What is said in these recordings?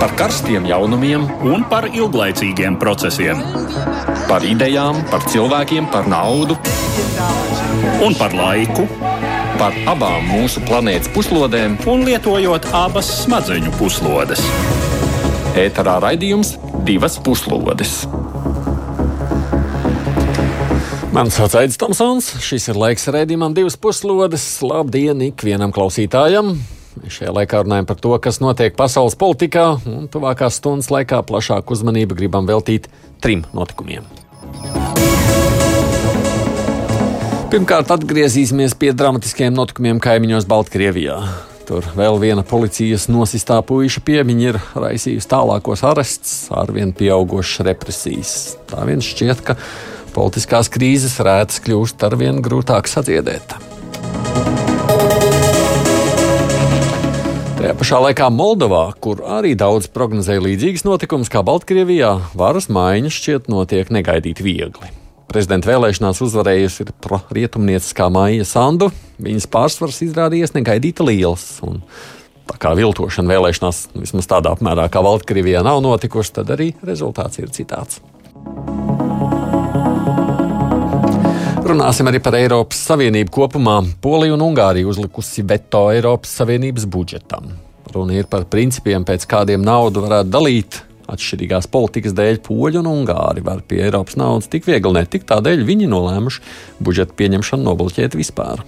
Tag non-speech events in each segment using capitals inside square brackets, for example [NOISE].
par karstiem jaunumiem un par ilglaicīgiem procesiem. Par idejām, par cilvēkiem, par naudu un par laiku. Par abām mūsu planētas puslodēm, un lietojot abas smadzeņu puslodes. Ēterā raidījums divas puslodes. Mani sauc Aits Tomsons. Šis ir laiks redzējumam, divas puslodes. Labdien, ikvienam klausītājam! Šajā laikā runājam par to, kas notiek pasaules politikā, un tuvākās stundas laikā plašāku uzmanību gribam veltīt trim notikumiem. Pirmkārt, atgriezīsimies pie dramatiskiem notikumiem kaimiņos Baltkrievijā. Tur vēl viena policijas nosistā puika piemiņa ir raisījusi tālākos arests, arvien pieaugušas represijas. Tā vien šķiet, ka politiskās krīzes rētas kļūst arvien grūtāk sadziedēt. Tajā pašā laikā Moldovā, kur arī daudz prognozēja līdzīgas notikumus kā Baltkrievijā, varas maiņa šķiet notiek negaidīti viegli. Prezidenta vēlēšanās uzvarējusi ir rietumnieciskā Maija Sandu. Viņas pārsvars izrādījies negaidīti liels. Un tā kā viltošana vēlēšanās vismaz tādā apmērā kā Baltkrievijā nav notikusi, tad arī rezultāts ir citāds. Runāsim arī par Eiropas Savienību kopumā. Polija un Ungārija uzlikusi veto Eiropas Savienības budžetam. Runa ir par principiem, pēc kādiem naudu varētu dalīt. Atšķirīgās politikas dēļ poļi un ungāri var pie Eiropas naudas tik viegli netikt, tādēļ viņi nolēmuši budžeta pieņemšanu nobloķēt vispār.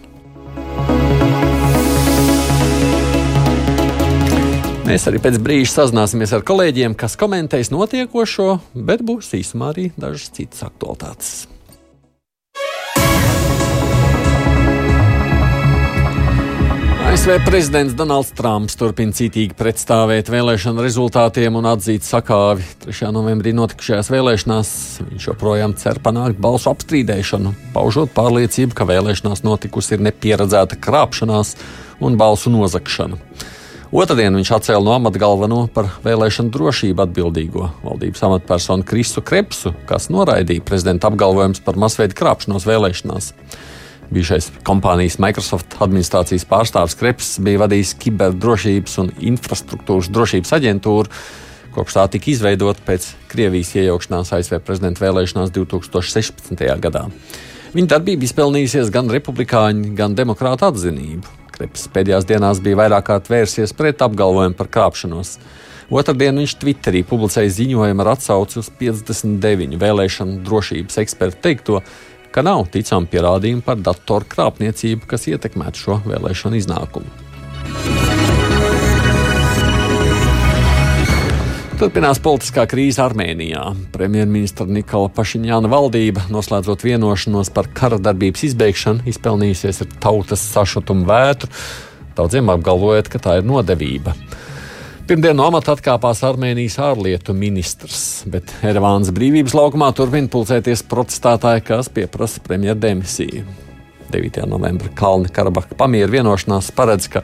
Mēs arī pēc brīža sazināsimies ar kolēģiem, kas komentēs notiekošo, bet būs īsumā arī dažas citas aktualitātes. ASV prezidents Donalds Trumps turpina cītīgi pretstāvēt vēlēšanu rezultātiem un atzīt sakāvi. 3. novembrī notikušajās vēlēšanās viņš joprojām cer panākt balsu apstrīdēšanu, paužot pārliecību, ka vēlēšanās notikusi ir nepieredzēta krāpšanās un balsu nozagšana. Otradien viņš atcēla no amata galveno par vēlēšanu drošību atbildīgo valdības amatpersonu Kristu Krepsu, kas noraidīja prezidenta apgalvojumus par masveida krāpšanos vēlēšanās. Bijušais kompānijas Microsoft administrācijas pārstāvis Kreps bija vadījis kiberdrošības un infrastruktūras drošības aģentūru, kopš tā tika izveidota pēc Krievijas iejaukšanās ASV prezidenta vēlēšanās 2016. gadā. Viņa darbība izpelnījusies gan republikāņu, gan demokrātu atzinību. Kreps pēdējās dienās bija vairāk kārt vērsies pret apgalvojumu par krāpšanos. Otradien viņš Twitterī publicēja ziņojumu ar atsauci uz 59 vēlēšanu drošības ekspertu teikto, ka nav ticami pierādījumi par datoru krāpniecību, kas ietekmētu šo vēlēšanu iznākumu. Turpinās politiskā krīze Armēnijā. Premjerministra Nikola Pašiņāna valdība, noslēdzot vienošanos par kara darbības izbeigšanu, izpelnījusies ar tautas sašutumu vētru, daudziem apgalvojot, ka tā ir nodevība. Pirmdien no amata atkāpās Armēnijas ārlietu ministrs, bet Erevānas brīvības laukumā turpina pulcēties protestētāji, kas pieprasa premjeru demisiju. 9. novembra Kalnu Karabaha pamieru vienošanās paredz, ka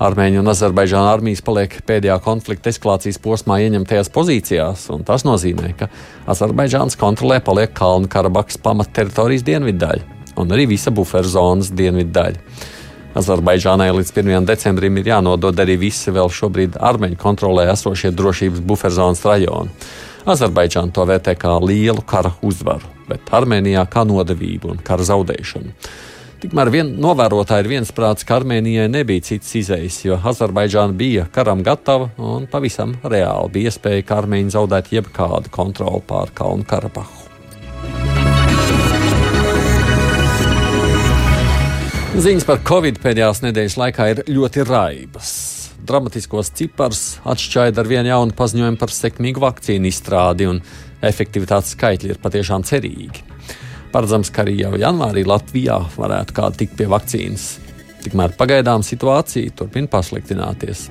Armēņu un Azerbaidžāna armijas paliek pēdējā konflikta eskalācijas posmā ieņemtajās pozīcijās, un tas nozīmē, ka Azerbaidžānas kontrolē paliek Kalnu Karabahas pamatteritorijas dienvidu daļa un arī visa buferzonas dienvidu daļa. Azerbaidžānai līdz 1. decembrim ir jānodod arī visi vēl šobrīd armeņu kontrolē esošie drošības buferzonas rajoni. Azerbaidžāna to vērtē kā lielu kara uzvaru, bet Armēnijā kā nodevību un kara zaudēšanu. Tikmēr vien, novērotāji ir viensprāts, ka Armēnijai nebija cits izējas, jo Azerbaidžāna bija karam gatava un pavisam reāli bija iespēja, ka Armēņi zaudētu jebkādu kontroli pār Kalnu Karabahu. Ziņas par Covid pēdējās nedēļas laikā ir ļoti raibas. Dramatiskos ciparus atšķaida ar vienu jaunu paziņojumu par sekmīgu vakcīnu izstrādi, un efektivitātes skaitļi ir patiešām cerīgi. Paredzams, ka arī jau janvārī Latvijā varētu kāda tikt pie vakcīnas. Tikmēr pagaidām situācija turpina pasliktināties.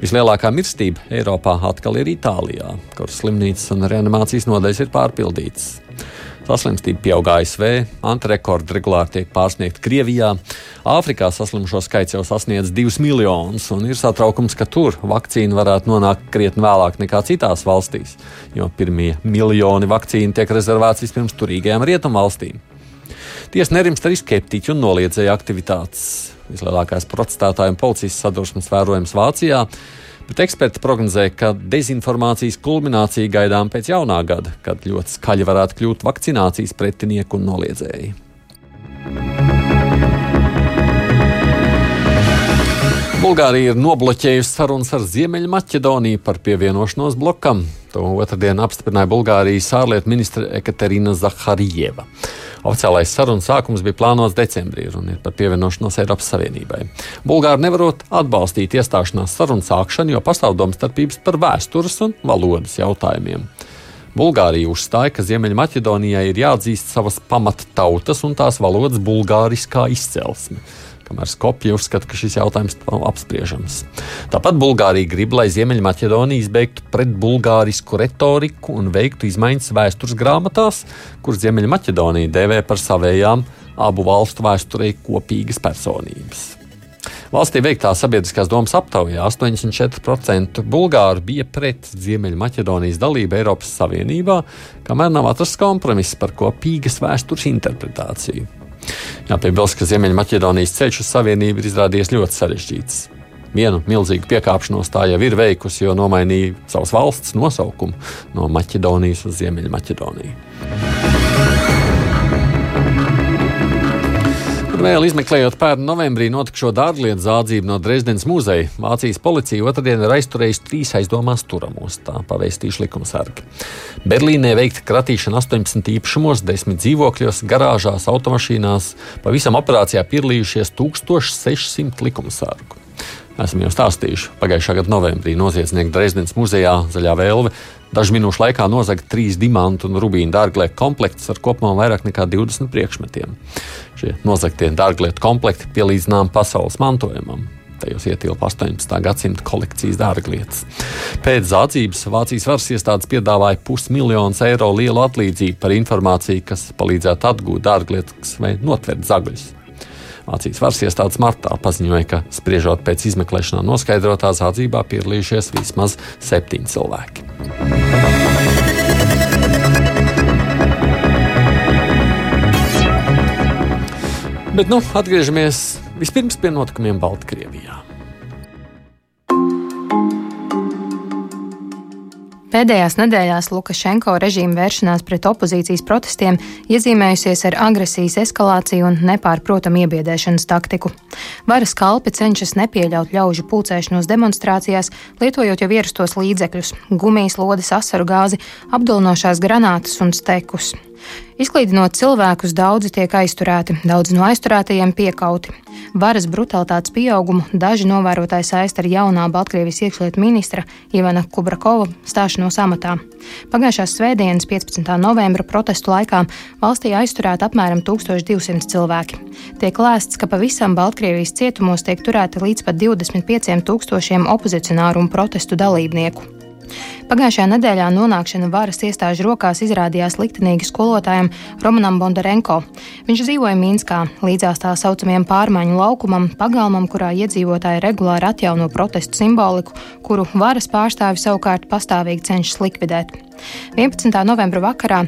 Vislielākā mirstība Eiropā atkal ir Itālijā, kur slimnīcas un reanimācijas nodaļas ir pārpildītas. Saslimstība pieaug ASV, antirekordi regulāri tiek pārsniegti Krievijā. Āfrikā saslimušo skaits jau sasniedz 2 miljonus, un ir satraukums, ka tur vakcīna varētu nonākt krietni vēlāk nekā citās valstīs, jo pirmie miljoni vakcīnu tiek rezervēti vispirms turīgajām rietumvalstīm. Tiesa nerimst arī skeptiķi un noliedzēja aktivitātes. Vislielākais protestētāju un policijas sadursmes vērojams Vācijā. Bet eksperti prognozē, ka dezinformācijas kulminācija gaidām pēc jaunā gada, kad ļoti skaļi varētu kļūt vakcinācijas pretinieki un noliedzēji. Bulgārija ir nobloķējusi sarunas ar Ziemeļmaķedoniju par pievienošanos blokam. To otrdien apstiprināja Bulgārijas ārlietu ministre Ekaterina Zaharijeva. Oficiālais sarunas sākums bija plānots decembrī, un ir par pievienošanos Eiropas Savienībai. Bulgāri nevarot atbalstīt iestāšanās sarunu sākšanu, jo pastāv domstarpības par vēstures un valodas jautājumiem. Bulgārija uzstāja, ka Ziemeļmaķedonijai ir jāatzīst savas pamattautas un tās valodas bulgāriskā izcelsme kamēr Skopja uzskata, ka šis jautājums nav apspriežams. Tāpat Bulgārija grib, lai Ziemeļmaķedonija izbeigtu pretbulgārisku retoriku un veiktu izmaiņas vēstures grāmatās, kuras Ziemeļmaķedonija dēvē par savējām abu valstu vēsturē kopīgas personības. Valstī veiktā sabiedriskās domas aptaujā 84% bulgāru bija pret Ziemeļmaķedonijas dalību Eiropas Savienībā, kamēr nav atrasts kompromiss par kopīgas vēstures interpretāciju. Jāpiebilst, ka Ziemeļmaķedonijas ceļš uz savienību ir izrādījies ļoti sarežģīts. Vienu milzīgu piekāpšanos tā jau ir veikusi, jo nomainīja savas valsts nosaukumu no Maķedonijas uz Ziemeļmaķedoniju. Vēl izmeklējot pērnu novembrī notikušo dārglietu zādzību no Dresdenes muzeja, Vācijas policija otrdien ir aizturējusi trīs aizdomās turamos, tā paveistījuši likumsargi. Berlīnē veikta kratīšana 18 īpašumos, 10 dzīvokļos, garāžās, automašīnās. Pavisam operācijā piedalījušies 1600 likumsargu. Esam jau stāstījuši, pagājušā gada novembrī noziedznieki Dresdenes muzejā Zaļā Vēlve dažu minūšu laikā nozaga trīs dimantu un rubīnu dārglietu komplektus ar kopumā vairāk nekā 20 priekšmetiem. Šie nozagtie dārglietu komplekti pielīdzinām pasaules mantojumam. Tajos ietilpa 18. gadsimta kolekcijas dārglietas. Pēc zādzības Vācijas varas iestādes piedāvāja pusmiljonus eiro lielu atlīdzību par informāciju, kas palīdzētu atgūt dārglietas vai notvert zagļus. Vācijas varas iestādes martā paziņoja, ka spriežot pēc izmeklēšanā noskaidrotā zādzībā piedalījušies vismaz septiņi cilvēki. Bet nu, atgriežamies vispirms pie notikumiem Baltkrievijā. Pēdējās nedēļās Lukašenko režīma vēršanās pret opozīcijas protestiem iezīmējusies ar agresijas eskalāciju un nepārprotamu iebiedēšanas taktiku. Varas kalpi cenšas nepieļaut ļaužu pulcēšanos demonstrācijās, lietojot jau ierastos līdzekļus - gumijas lodes, asaru gāzi, apdulnošās granātas un stekus. Izklīdinot cilvēkus, daudzi tiek aizturēti, daudzi no aizturētajiem piekauti. Varas brutalitātes pieaugumu daži novērotāji saist ar jaunā Baltkrievijas iekšlietu ministra Ivana Kubrakova stāšanos amatā. Pagājušās svētdienas, 15. novembra protestu laikā valstī aizturēti apmēram 1200 cilvēki. Tiek lēsts, ka pavisam Baltkrievijas cietumos tiek turēti līdz pat 25 tūkstošiem opozicionāru un protestu dalībnieku. Pagājušajā nedēļā nonākšana varas iestāžu rokās izrādījās liktenīgi skolotājam Romanam Bondarenko. Viņš dzīvoja Mīnskā, līdzās tā saucamajam pārmaiņu laukumam, pagalmam, kurā iedzīvotāji regulāri atjauno protestu simboliku, kuru varas pārstāvi savukārt pastāvīgi cenšas likvidēt. 11. novembra vakarā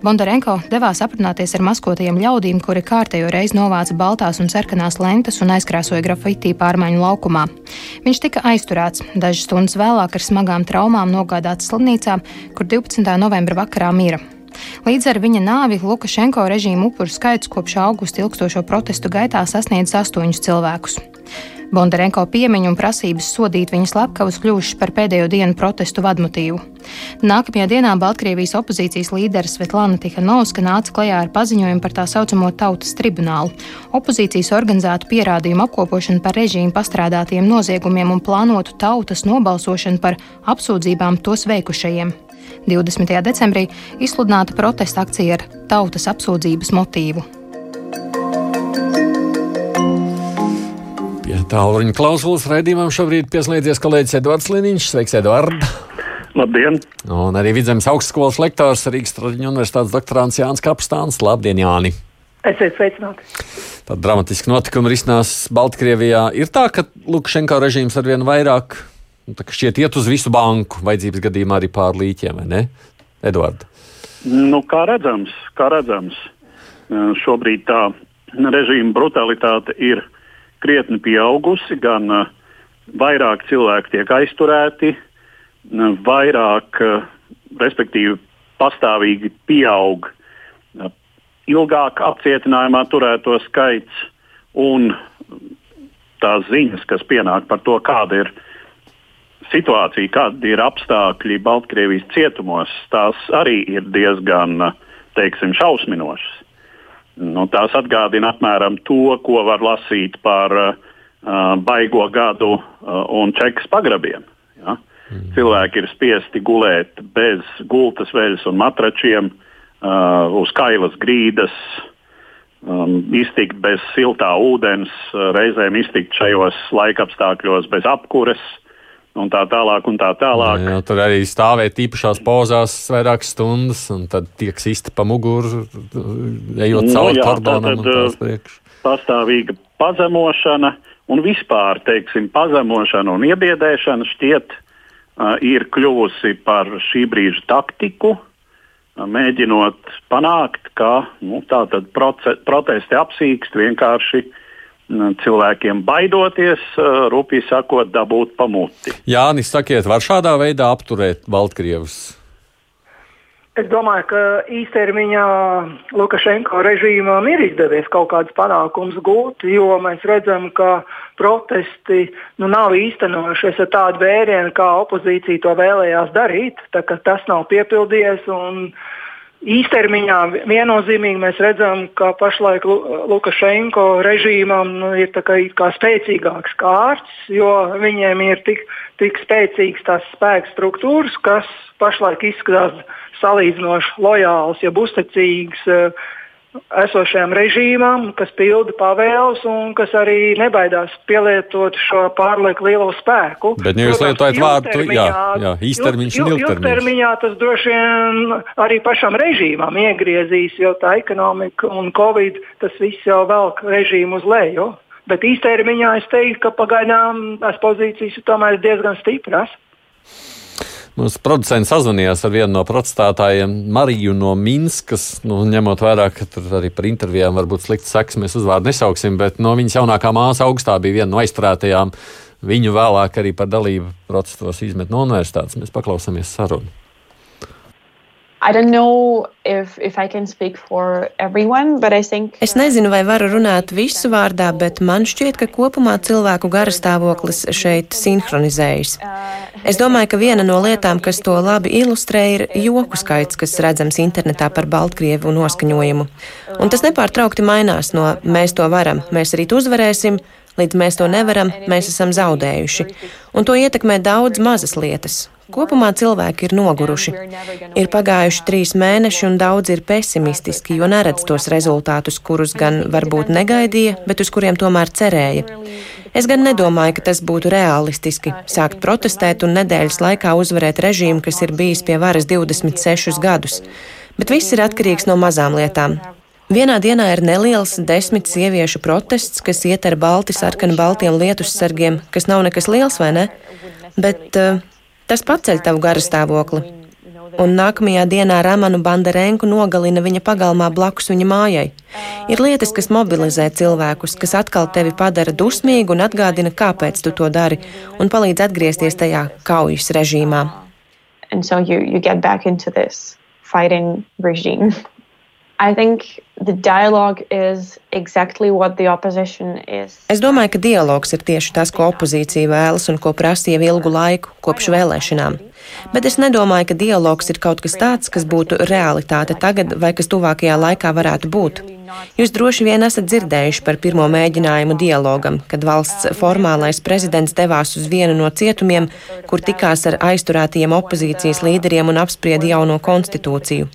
Bondarenko devās aprunāties ar maskotajiem ļaudīm, kuri kārtējo reizi novāca baltās un sarkanās lentas un aizkrāsoja grafitī pārmaiņu laukumā. Viņš tika aizturēts, dažas stundas vēlāk ar smagām traumām nogādāts slimnīcā, kur 12. novembra vakarā mira. Līdz ar viņa nāvi Lukašenko režīma upuru skaits kopš augusta ilgstošo protestu gaitā sasniedz astoņus cilvēkus. Bondarenko piemiņu un prasības sodīt viņa slepkavas kļuvušas par pēdējo dienu protestu vadmotīvu. Nākamajā dienā Baltkrievijas opozīcijas līderis Svetlana Tihanovska nāca klajā ar paziņojumu par tā saucamo tautas tribunālu - opozīcijas organizētu pierādījumu apkopošanu par režīmu pastrādātiem noziegumiem un plānotu tautas nobalsošanu par apsūdzībām tos veikušajiem. 20. decembrī izsludināta protesta akcija ar tautas apsūdzības motīvu. Pie tālruņa klausulas raidījumam šobrīd pieslēdzies kolēģis Edvards Liniņš. Sveiks, Edvard! Labdien! Un arī Vidzemes augstskolas lektors Rīgas Traģiņu universitātes doktorants Jānis Kapstāns. Labdien, Jāni! Esiet sveicināti! Tad dramatiski notikumi risinās Baltkrievijā. Ir tā, ka Lukašenko režīms arvien vairāk šķiet iet uz visu banku, vajadzības gadījumā arī pār līķiem, vai ne? Edvard. Nu, kā redzams, kā redzams, šobrīd tā režīma brutalitāte ir krietni pieaugusi gan uh, vairāk cilvēku tiek aizturēti, vairāk, respektīvi, pastāvīgi pieaug ilgāk apcietinājumā turēto skaits un tās ziņas, kas pienāk par to, kāda ir situācija, kādi ir apstākļi Baltkrievijas cietumos, tās arī ir diezgan teiksim, šausminošas. Nu, tās atgādina apmēram to, ko var lasīt par uh, baigo gadu uh, un čekas pagrabiem. Ja? Mm. Cilvēki ir spiesti gulēt bez gultas veļas un matračiem, uh, uz kailas grīdas, um, iztikt bez siltā ūdens, uh, reizēm iztikt šajos laikapstākļos bez apkures. Un tā tālāk, un tā tālāk. Jā, jā, tur arī stāvēt īpašās pozās vairākas stundas, un tad tiek sista pa muguru, ejot nu, cauri kordonam. Uh, pastāvīga pazemošana un vispār, teiksim, pazemošana un iebiedēšana šķiet uh, ir kļuvusi par šī brīža taktiku, mēģinot panākt, ka nu, protesti apsīkst vienkārši cilvēkiem baidoties, rūpīgi sakot, dabūt pamuti. Jānis, sakiet, var šādā veidā apturēt Baltkrievus? Es domāju, ka īstermiņā Lukašenko režīmam ir izdevies kaut kāds panākums gūt, jo mēs redzam, ka protesti nu, nav īstenojušies ar tādu vērienu, kā opozīcija to vēlējās darīt. Tas nav piepildījies. Un, Īstermiņā viennozīmīgi mēs redzam, ka pašlaik Lukašenko režīmam nu, ir kā, kā spēcīgāks kārts, jo viņiem ir tik, tik spēcīgas tās spēka struktūras, kas pašlaik izskatās salīdzinoši lojāls, ja uzticīgs uh, esošajam režīmam, kas pilda pavēles un kas arī nebaidās pielietot šo pārlieku lielo spēku. Bet, ja jūs lietojat vārdu, jā, jā, īstermiņš un ilgtermiņš. Ilgtermiņā tas droši vien arī pašam režīmam iegriezīs, jo tā ekonomika un covid tas viss jau velk režīmu uz leju. Bet īstermiņā es teiktu, ka pagaidām tās pozīcijas ir tomēr diezgan stipras. Mums producents sazvanījās ar vienu no protestētājiem, Mariju no Minskas. Nu, ņemot vērā, ka tur arī par intervijām var būt slikts seks, mēs uzvārdu nesauksim, bet no viņas jaunākā māsa augstā bija viena no aizturētajām. Viņu vēlāk arī par dalību protestos izmet no universitātes. Mēs paklausāmies sarunu. If, if everyone, think... Es nezinu, vai varu runāt visu vārdā, bet man šķiet, ka kopumā cilvēku garastāvoklis šeit sinhronizējas. Es domāju, ka viena no lietām, kas to labi ilustrē, ir joku skaits, kas redzams internetā par Baltkrievu noskaņojumu. Un tas nepārtraukti mainās no mēs to varam, mēs rīt uzvarēsim, līdz mēs to nevaram, mēs esam zaudējuši. Un to ietekmē daudz mazas lietas Kopumā cilvēki ir noguruši. Ir pagājuši trīs mēneši, un daudzi ir pesimistiski, jo neredz tos rezultātus, kurus gan varbūt negaidīja, bet uz kuriem tomēr cerēja. Es gan nedomāju, ka tas būtu realistiski sākt protestēt un nedēļas laikā uzvarēt režīmu, kas ir bijis pie varas 26 gadus. Bet viss ir atkarīgs no mazām lietām. Vienā dienā ir neliels desmit sieviešu protests, kas iet ar balti sarkanu baltiem lietussargiem, kas nav nekas liels, vai ne? Bet uh, Tas paceļ tavu garastāvokli. Un nākamajā dienā Ramanu Bandarenku nogalina viņa pagalmā blakus viņa mājai. Ir lietas, kas mobilizē cilvēkus, kas atkal tevi padara dusmīgu un atgādina, kāpēc tu to dari, un palīdz atgriezties tajā kaujas režīmā. And so you, you get back into this fighting regime. [LAUGHS] Exactly es domāju, ka dialogs ir tieši tas, ko opozīcija vēlas un ko prasa jau ilgu laiku, kopš vēlēšanām. Bet es nedomāju, ka dialogs ir kaut kas tāds, kas būtu realitāte tagad vai kas tuvākajā laikā varētu būt. Jūs droši vien esat dzirdējuši par pirmo mēģinājumu dialogam, kad valsts formālais prezidents devās uz vienu no cietumiem, kur tikās ar aizturētajiem opozīcijas līderiem un apsprieda jauno konstitūciju.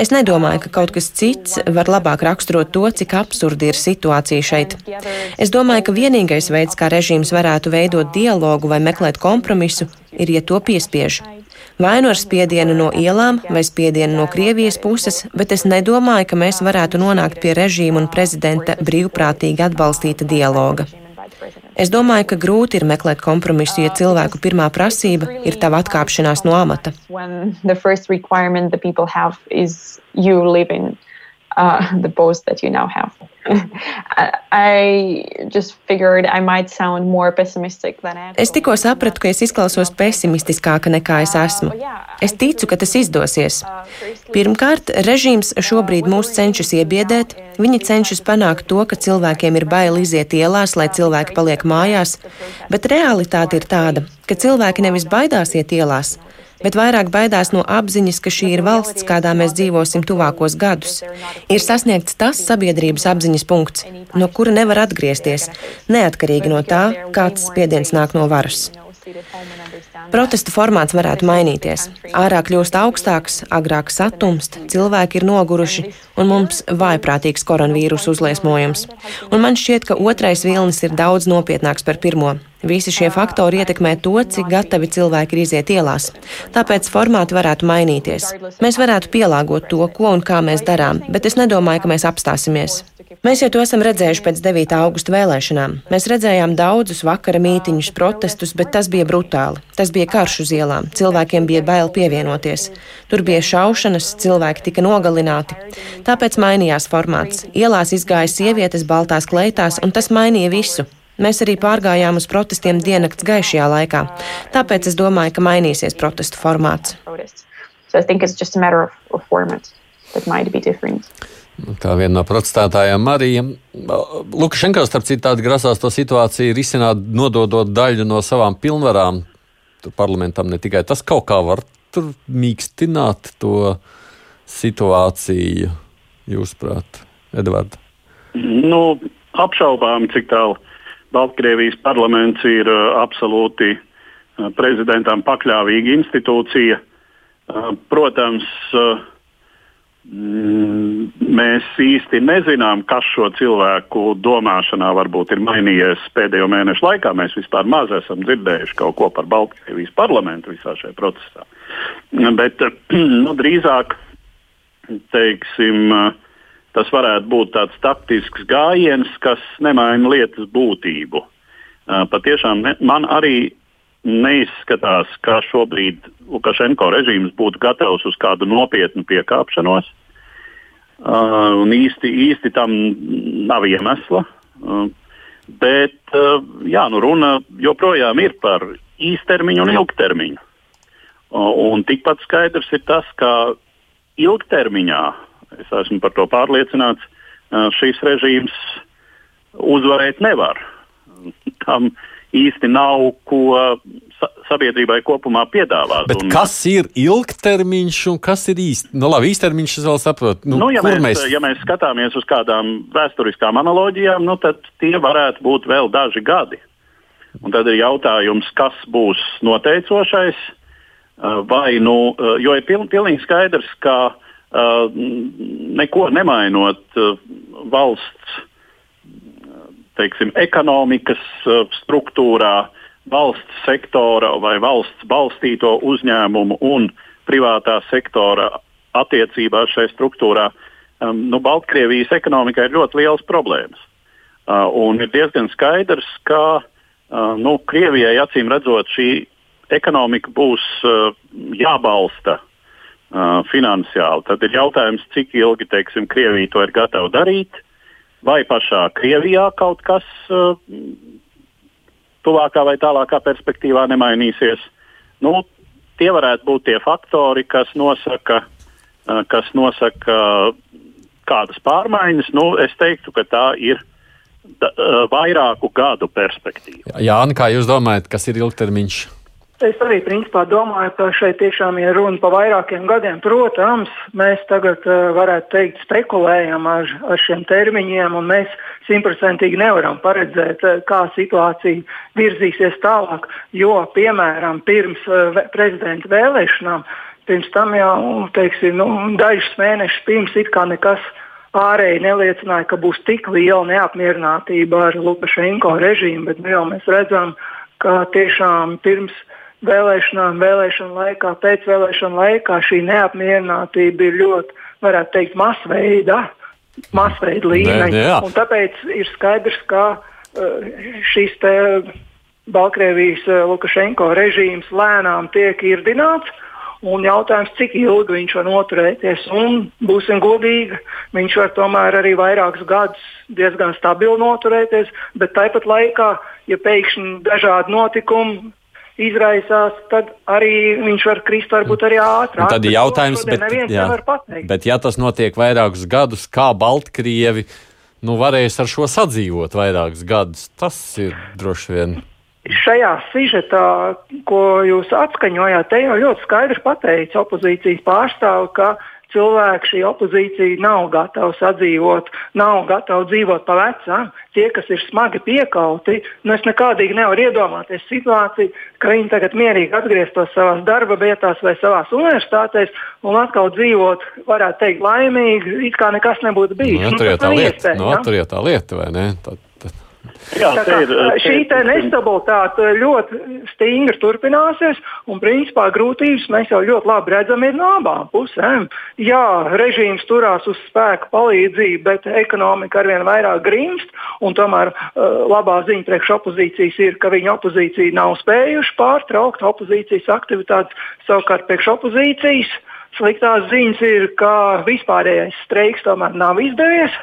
Es nedomāju, ka kaut kas cits var labāk raksturot to, cik absurdi ir situācija šeit. Es domāju, ka vienīgais veids, kā režīms varētu veidot dialogu vai meklēt kompromisu, ir, ja to piespiež vai nu ar spiedienu no ielām, vai spiedienu no Krievijas puses, bet es nedomāju, ka mēs varētu nonākt pie režīma un prezidenta brīvprātīgi atbalstīta dialoga. Es domāju, ka grūti ir meklēt kompromisu, ja cilvēku pirmā prasība ir tava atkāpšanās no amata. Uh, the post that you now have. [LAUGHS] I just figured I might sound more pessimistic than I Es tikko sapratu, ka es izklausos pesimistiskāka nekā es esmu. Es ticu, ka tas izdosies. Pirmkārt, režīms šobrīd mūs cenšas iebiedēt. Viņi cenšas panākt to, ka cilvēkiem ir bail iziet ielās, lai cilvēki paliek mājās, bet realitāte ir tāda, ka cilvēki nevis baidās iet ielās, bet vairāk baidās no apziņas, ka šī ir valsts, kādā mēs dzīvosim tuvākos gadus. Ir sasniegts tas sabiedrības apziņas punkts, no kura nevar atgriezties, neatkarīgi no tā, kāds spiediens nāk no varas. Protesta formāts varētu mainīties. Ārā kļūst augstāks, agrāk satumst, cilvēki ir noguruši un mums vājprātīgs koronavīrusu uzliesmojums. Un man šķiet, ka otrais vilnis ir daudz nopietnāks par pirmo. Visi šie faktori ietekmē to, cik gatavi cilvēki ir iziet ielās. Tāpēc formāti varētu mainīties. Mēs varētu pielāgot to, ko un kā mēs darām, bet es nedomāju, ka mēs apstāsimies. Mēs jau to esam redzējuši pēc 9. augusta vēlēšanām. Mēs redzējām daudzus vakara mītiņus, protestus, bet tas bija brutāli. Tas bija karš uz ielām. Cilvēkiem bija bail pievienoties. Tur bija šaušanas, cilvēki tika nogalināti. Tāpēc mainījās formāts. Ielās izgāja sievietes baltās kleitās, un tas mainīja visu. Mēs arī pārgājām uz protestiem diennakts gaišajā laikā. Tāpēc es domāju, ka mainīsies protestu formāts. So I think it's just a matter of, of format that might be different. Kā viena no protestētājām, Marija Lukašenko, starp citu, grasās to situāciju risināt, nododot daļu no savām pilnvarām. Tur parlamentam ne tikai tas kaut kā var tur mīkstināt to situāciju, jūsuprāt, Edvards? Nu, apšaubām, cik tālu Baltkrievijas parlaments ir uh, absolūti uh, prezidentam pakļāvīga institūcija. Uh, protams, uh, mēs īsti nezinām, kas šo cilvēku domāšanā varbūt ir mainījies pēdējo mēnešu laikā. Mēs vispār maz esam dzirdējuši kaut ko par Baltkrievijas parlamentu visā šajā procesā. Bet [CLEARS THROAT] nu, drīzāk teiksim, tas varētu būt tāds taktisks gājiens, kas nemaina lietas būtību. Patiešām man arī neizskatās, ka šobrīd Lukašenko režīms būtu gatavs uz kādu nopietnu piekāpšanos. Uh, īsti, īsti tam nav iemesla. Uh, bet uh, jā, nu runa joprojām ir par īstermiņu un ilgtermiņu. Uh, un tikpat skaidrs ir tas, ka ilgtermiņā, es esmu par to pārliecināts, uh, šīs režīms uzvarēt nevar. Tam īsti nav ko sabiedrībai kopumā piedāvāt. Bet un, kas ir ilgtermiņš un kas ir īsti? Nu, labi, īstermiņš es vēl saprotu. Nu, nu, ja, mēs, mēs... ja mēs skatāmies uz kādām vēsturiskām analoģijām, nu, tad tie varētu būt vēl daži gadi. Un tad ir jautājums, kas būs noteicošais. Vai, nu, jo ir piln, pilnīgi skaidrs, ka neko nemainot valsts teiksim, ekonomikas struktūrā, valsts sektora vai valsts balstīto uzņēmumu un privātā sektora attiecībās šajā struktūrā, um, nu, Baltkrievijas ekonomikai ir ļoti liels problēmas. Uh, un ir diezgan skaidrs, ka uh, nu, Krievijai acīm redzot šī ekonomika būs uh, jābalsta uh, finansiāli. Tad ir jautājums, cik ilgi teiksim, Krievija to ir gatava darīt, vai pašā Krievijā kaut kas uh, tuvākā vai tālākā perspektīvā nemainīsies. Nu, tie varētu būt tie faktori, kas nosaka, uh, kas nosaka kādas pārmaiņas. Nu, es teiktu, ka tā ir da, vairāku gadu perspektīva. Jā, Anna, kā jūs domājat, kas ir ilgtermiņš? Es arī principā domāju, ka šeit tiešām ir runa par vairākiem gadiem. Protams, mēs tagad uh, varētu teikt, spekulējam ar, ar šiem termiņiem, un mēs simtprocentīgi nevaram paredzēt, uh, kā situācija virzīsies tālāk. Jo, piemēram, pirms uh, prezidenta vēlēšanām, pirms tam jau teiksim, nu, dažus mēnešus pirms it kā nekas ārēji neliecināja, ka būs tik liela neapmierinātība ar Lukašenko režīmu, bet nu, jau mēs redzam, ka tiešām pirms vēlēšanām, vēlēšanu laikā, pēcvēlēšanu laikā šī neapmierinātība ir ļoti, varētu teikt, masveida, masveida līmeņa. Tāpēc ir skaidrs, ka uh, šis Baltkrievijas uh, Lukašenko režīms lēnām tiek irdināts. Un jautājums, cik ilgi viņš var noturēties. Un, būsim godīgi, viņš var tomēr arī vairākus gadus diezgan stabili noturēties, bet tāpat laikā, ja pēkšņi dažādi notikumi izraisās, tad arī viņš var krist varbūt arī ātrāk. Un tad ir jautājums, bet, jā, bet ja tas notiek vairākus gadus, kā Baltkrievi nu, varēs ar šo sadzīvot vairākus gadus, tas ir droši vien. Šajā sižetā, ko jūs atskaņojāt, te jau ļoti skaidri pateica opozīcijas pārstāve, ka cilvēki, šī opozīcija nav gatava sadzīvot, nav gatava dzīvot pa vecām. Tie, kas ir smagi piekauti, nu es nekādīgi nevaru iedomāties situāciju, ka viņi tagad mierīgi atgrieztos savā darba vietās vai savā universitātēs un atkal dzīvot, varētu teikt, laimīgi, it kā nekas nebūtu bijis. Nu, tur jau tā lieta, nu, tur jau tā lieta, vai ne? Tad Jā, tā, ir, šī nestabilitāte ļoti stingri turpināsies, un principā grūtības mēs jau ļoti labi redzam no abām pusēm. Jā, režīms turās uz spēku palīdzību, bet ekonomika arvien vairāk grimst, un tomēr uh, labā ziņa priekš opozīcijas ir, ka viņa opozīcija nav spējuši pārtraukt opozīcijas aktivitātes, savukārt priekš opozīcijas. Sliktās ziņas ir, ka vispārējais streiks tomēr nav izdevies.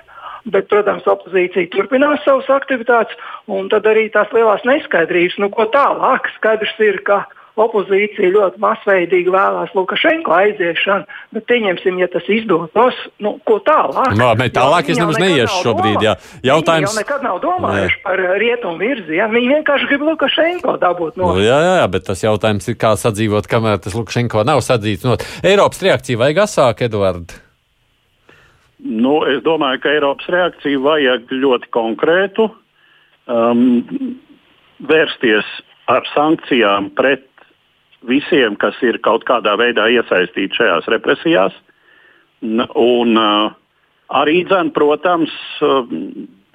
Bet, protams, opozīcija turpinās savas aktivitātes, un tad arī tās lielās neskaidrības, nu, ko tālāk. Skaidrs ir, ka opozīcija ļoti masveidīgi vēlās Lukašenko aiziešanu, bet pieņemsim, ja tas izdotos, nu, ko tālāk. No, bet tālāk es nemaz neiešu šobrīd. Jā. Jautājums... Viņi jau nekad nav domājuši jā. par rietumu virzienu. Viņi vienkārši grib Lukašenko dabūt no. Nu, jā, jā, bet tas jautājums ir, kā sadzīvot, kamēr tas Lukašenko nav sadzīts. No Eiropas reakcija vajag asāk, Eduards. Nu, es domāju, ka Eiropas reakciju vajag ļoti konkrētu, um, vērsties ar sankcijām pret visiem, kas ir kaut kādā veidā iesaistīti šajās represijās. Un uh, arī, dzen, protams, uh,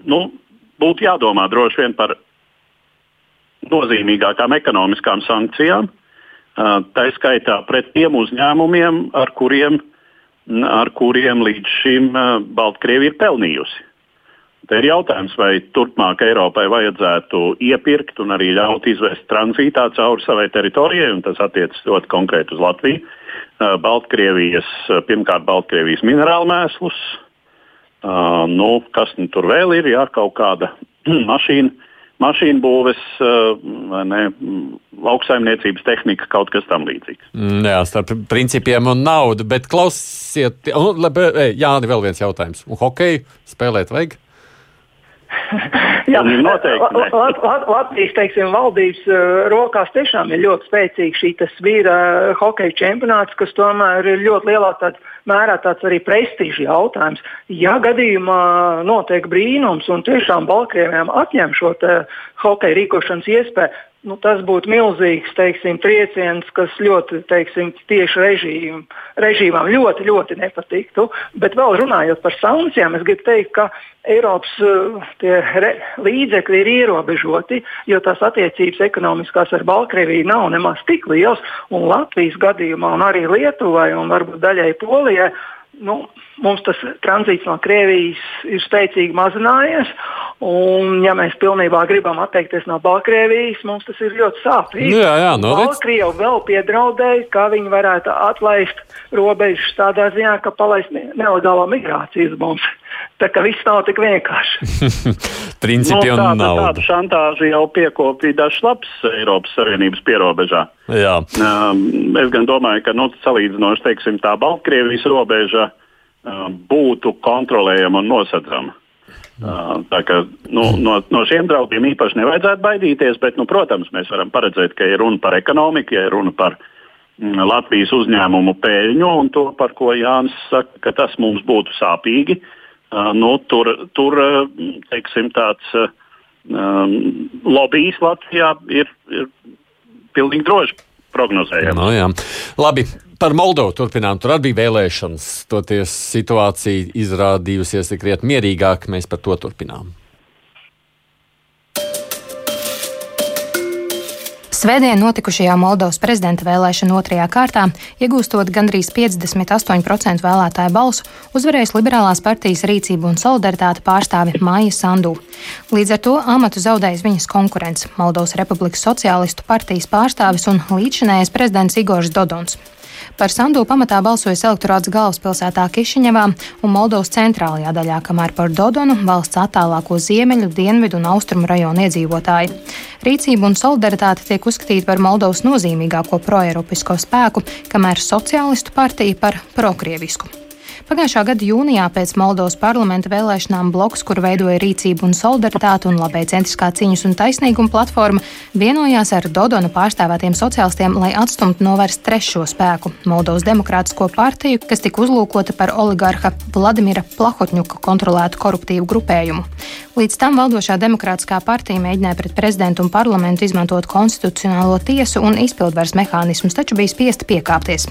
nu, būtu jādomā droši vien par nozīmīgākām ekonomiskām sankcijām, uh, tā skaitā pret tiem uzņēmumiem, ar kuriem ar kuriem līdz šim Baltkrievija ir pelnījusi. Te ir jautājums, vai turpmāk Eiropai vajadzētu iepirkt un arī ļaut izvest tranzītā cauri savai teritorijai, un tas attiecas ļoti konkrēti uz Latviju. Baltkrievijas, pirmkārt, Baltkrievijas minerālu mēslus, nu, kas nu tur vēl ir, jā, kaut kāda [CLEARS THROAT] mašīna mašīnu būves, eh, ne, lauksaimniecības tehnika, kaut kas tam līdzīgs. Mm, jā, starp principiem un naudu, bet klausiet, un, jā, vēl viens jautājums. Un hokeju spēlēt vajag? [LAUGHS] Jā, noteikti. Lat, Lat, Latvijas teiksim, valdības uh, rokās tiešām ir ļoti spēcīga šī vīra uh, hokeja čempionāts, kas tomēr ir ļoti lielā tādā mērā tāds arī prestižs jautājums. Ja gadījumā notiek brīnums un tiešām Baltkrievijām atņem šo hokeja rīkošanas iespēju, nu, tas būtu milzīgs teiksim, trieciens, kas ļoti teiksim, tieši režīm, režīmām ļoti, ļoti nepatiktu. Bet vēl runājot par sankcijām, es gribu teikt, ka Eiropas uh, re, līdzekļi ir ierobežoti, jo tās attiecības ekonomiskās ar Baltkrieviju nav nemaz tik lielas. Latvijas gadījumā, un arī Lietuvai, un varbūt daļai Polijai, nu, mums tas tranzīts no Krievijas ir spēcīgi mazinājies. Un, ja mēs pilnībā gribam atteikties no Baltkrievijas, mums tas ir ļoti sāpīgi. Nu, jā, jā, no Baltkrievi vēl piedraudēja, ka viņi varētu atlaist robežas tādā ziņā, ka palaist nelegālo migrāciju uz mums. Tā kā viss nav tik vienkārši. [LAUGHS] Principi nu, tāda, nav. Tādu šantāžu jau piekopīja dažs labs Eiropas Savienības pierobežā. Jā. Um, es gan domāju, ka nu, salīdzinoši teiksim, tā Baltkrievijas robeža uh, būtu kontrolējama un nosedzama. Uh, ka, nu, no, no šiem draudiem īpaši nevajadzētu baidīties, bet, nu, protams, mēs varam paredzēt, ka ir runa par ekonomiku, ja ir runa par mm, Latvijas uzņēmumu peļņu un to, par ko Jānis saka, ka tas mums būtu sāpīgi. Uh, nu, tur, tur teiksim, tāds um, lobbyis Latvijā ir, ir pilnīgi droši prognozējams. No, jā. Labi, Par Moldovu turpinām. Tur arī bija vēlēšanas. Toties situācija izrādījusies krietni mierīgāk. Mēs par to turpinām. Svētdien notikušajā Moldovas prezidenta vēlēšana otrajā kārtā, iegūstot gandrīz 58% vēlētāju balsu, uzvarējis Liberālās partijas rīcību un solidaritāte pārstāve Māja Sandu. Līdz ar to amatu zaudējis viņas konkurents - Moldovas Republikas Sociālistu partijas pārstāvis un līdzšinējais prezidents Igors Dodons. Par Sandu pamatā balsojas elektorāts galvaspilsētā Kišiņevā un Moldovas centrālajā daļā, kamēr par Dodonu valsts attālāko ziemeļu, dienvidu un austrumu rajonu iedzīvotāji. Rīcība un solidaritāte tiek uzskatīta par Moldovas nozīmīgāko proeiropisko spēku, kamēr Socialistu partija par prokrievisku. Pagājušā gada jūnijā pēc Moldovas parlamenta vēlēšanām bloks, kur veidoja rīcību un solidaritāti un labai centriskā cīņas un taisnīguma platforma, vienojās ar Dodona pārstāvētiem sociālistiem, lai atstumtu novērst trešo spēku - Moldovas demokrātisko partiju, kas tika uzlūkota par oligarha Vladimira Plahotņuka kontrolētu koruptīvu grupējumu. Līdz tam valdošā demokrātiskā partija mēģināja pret prezidentu un parlamentu izmantot konstitucionālo tiesu un izpildvaras mehānismus, taču bija spiesta piekāpties.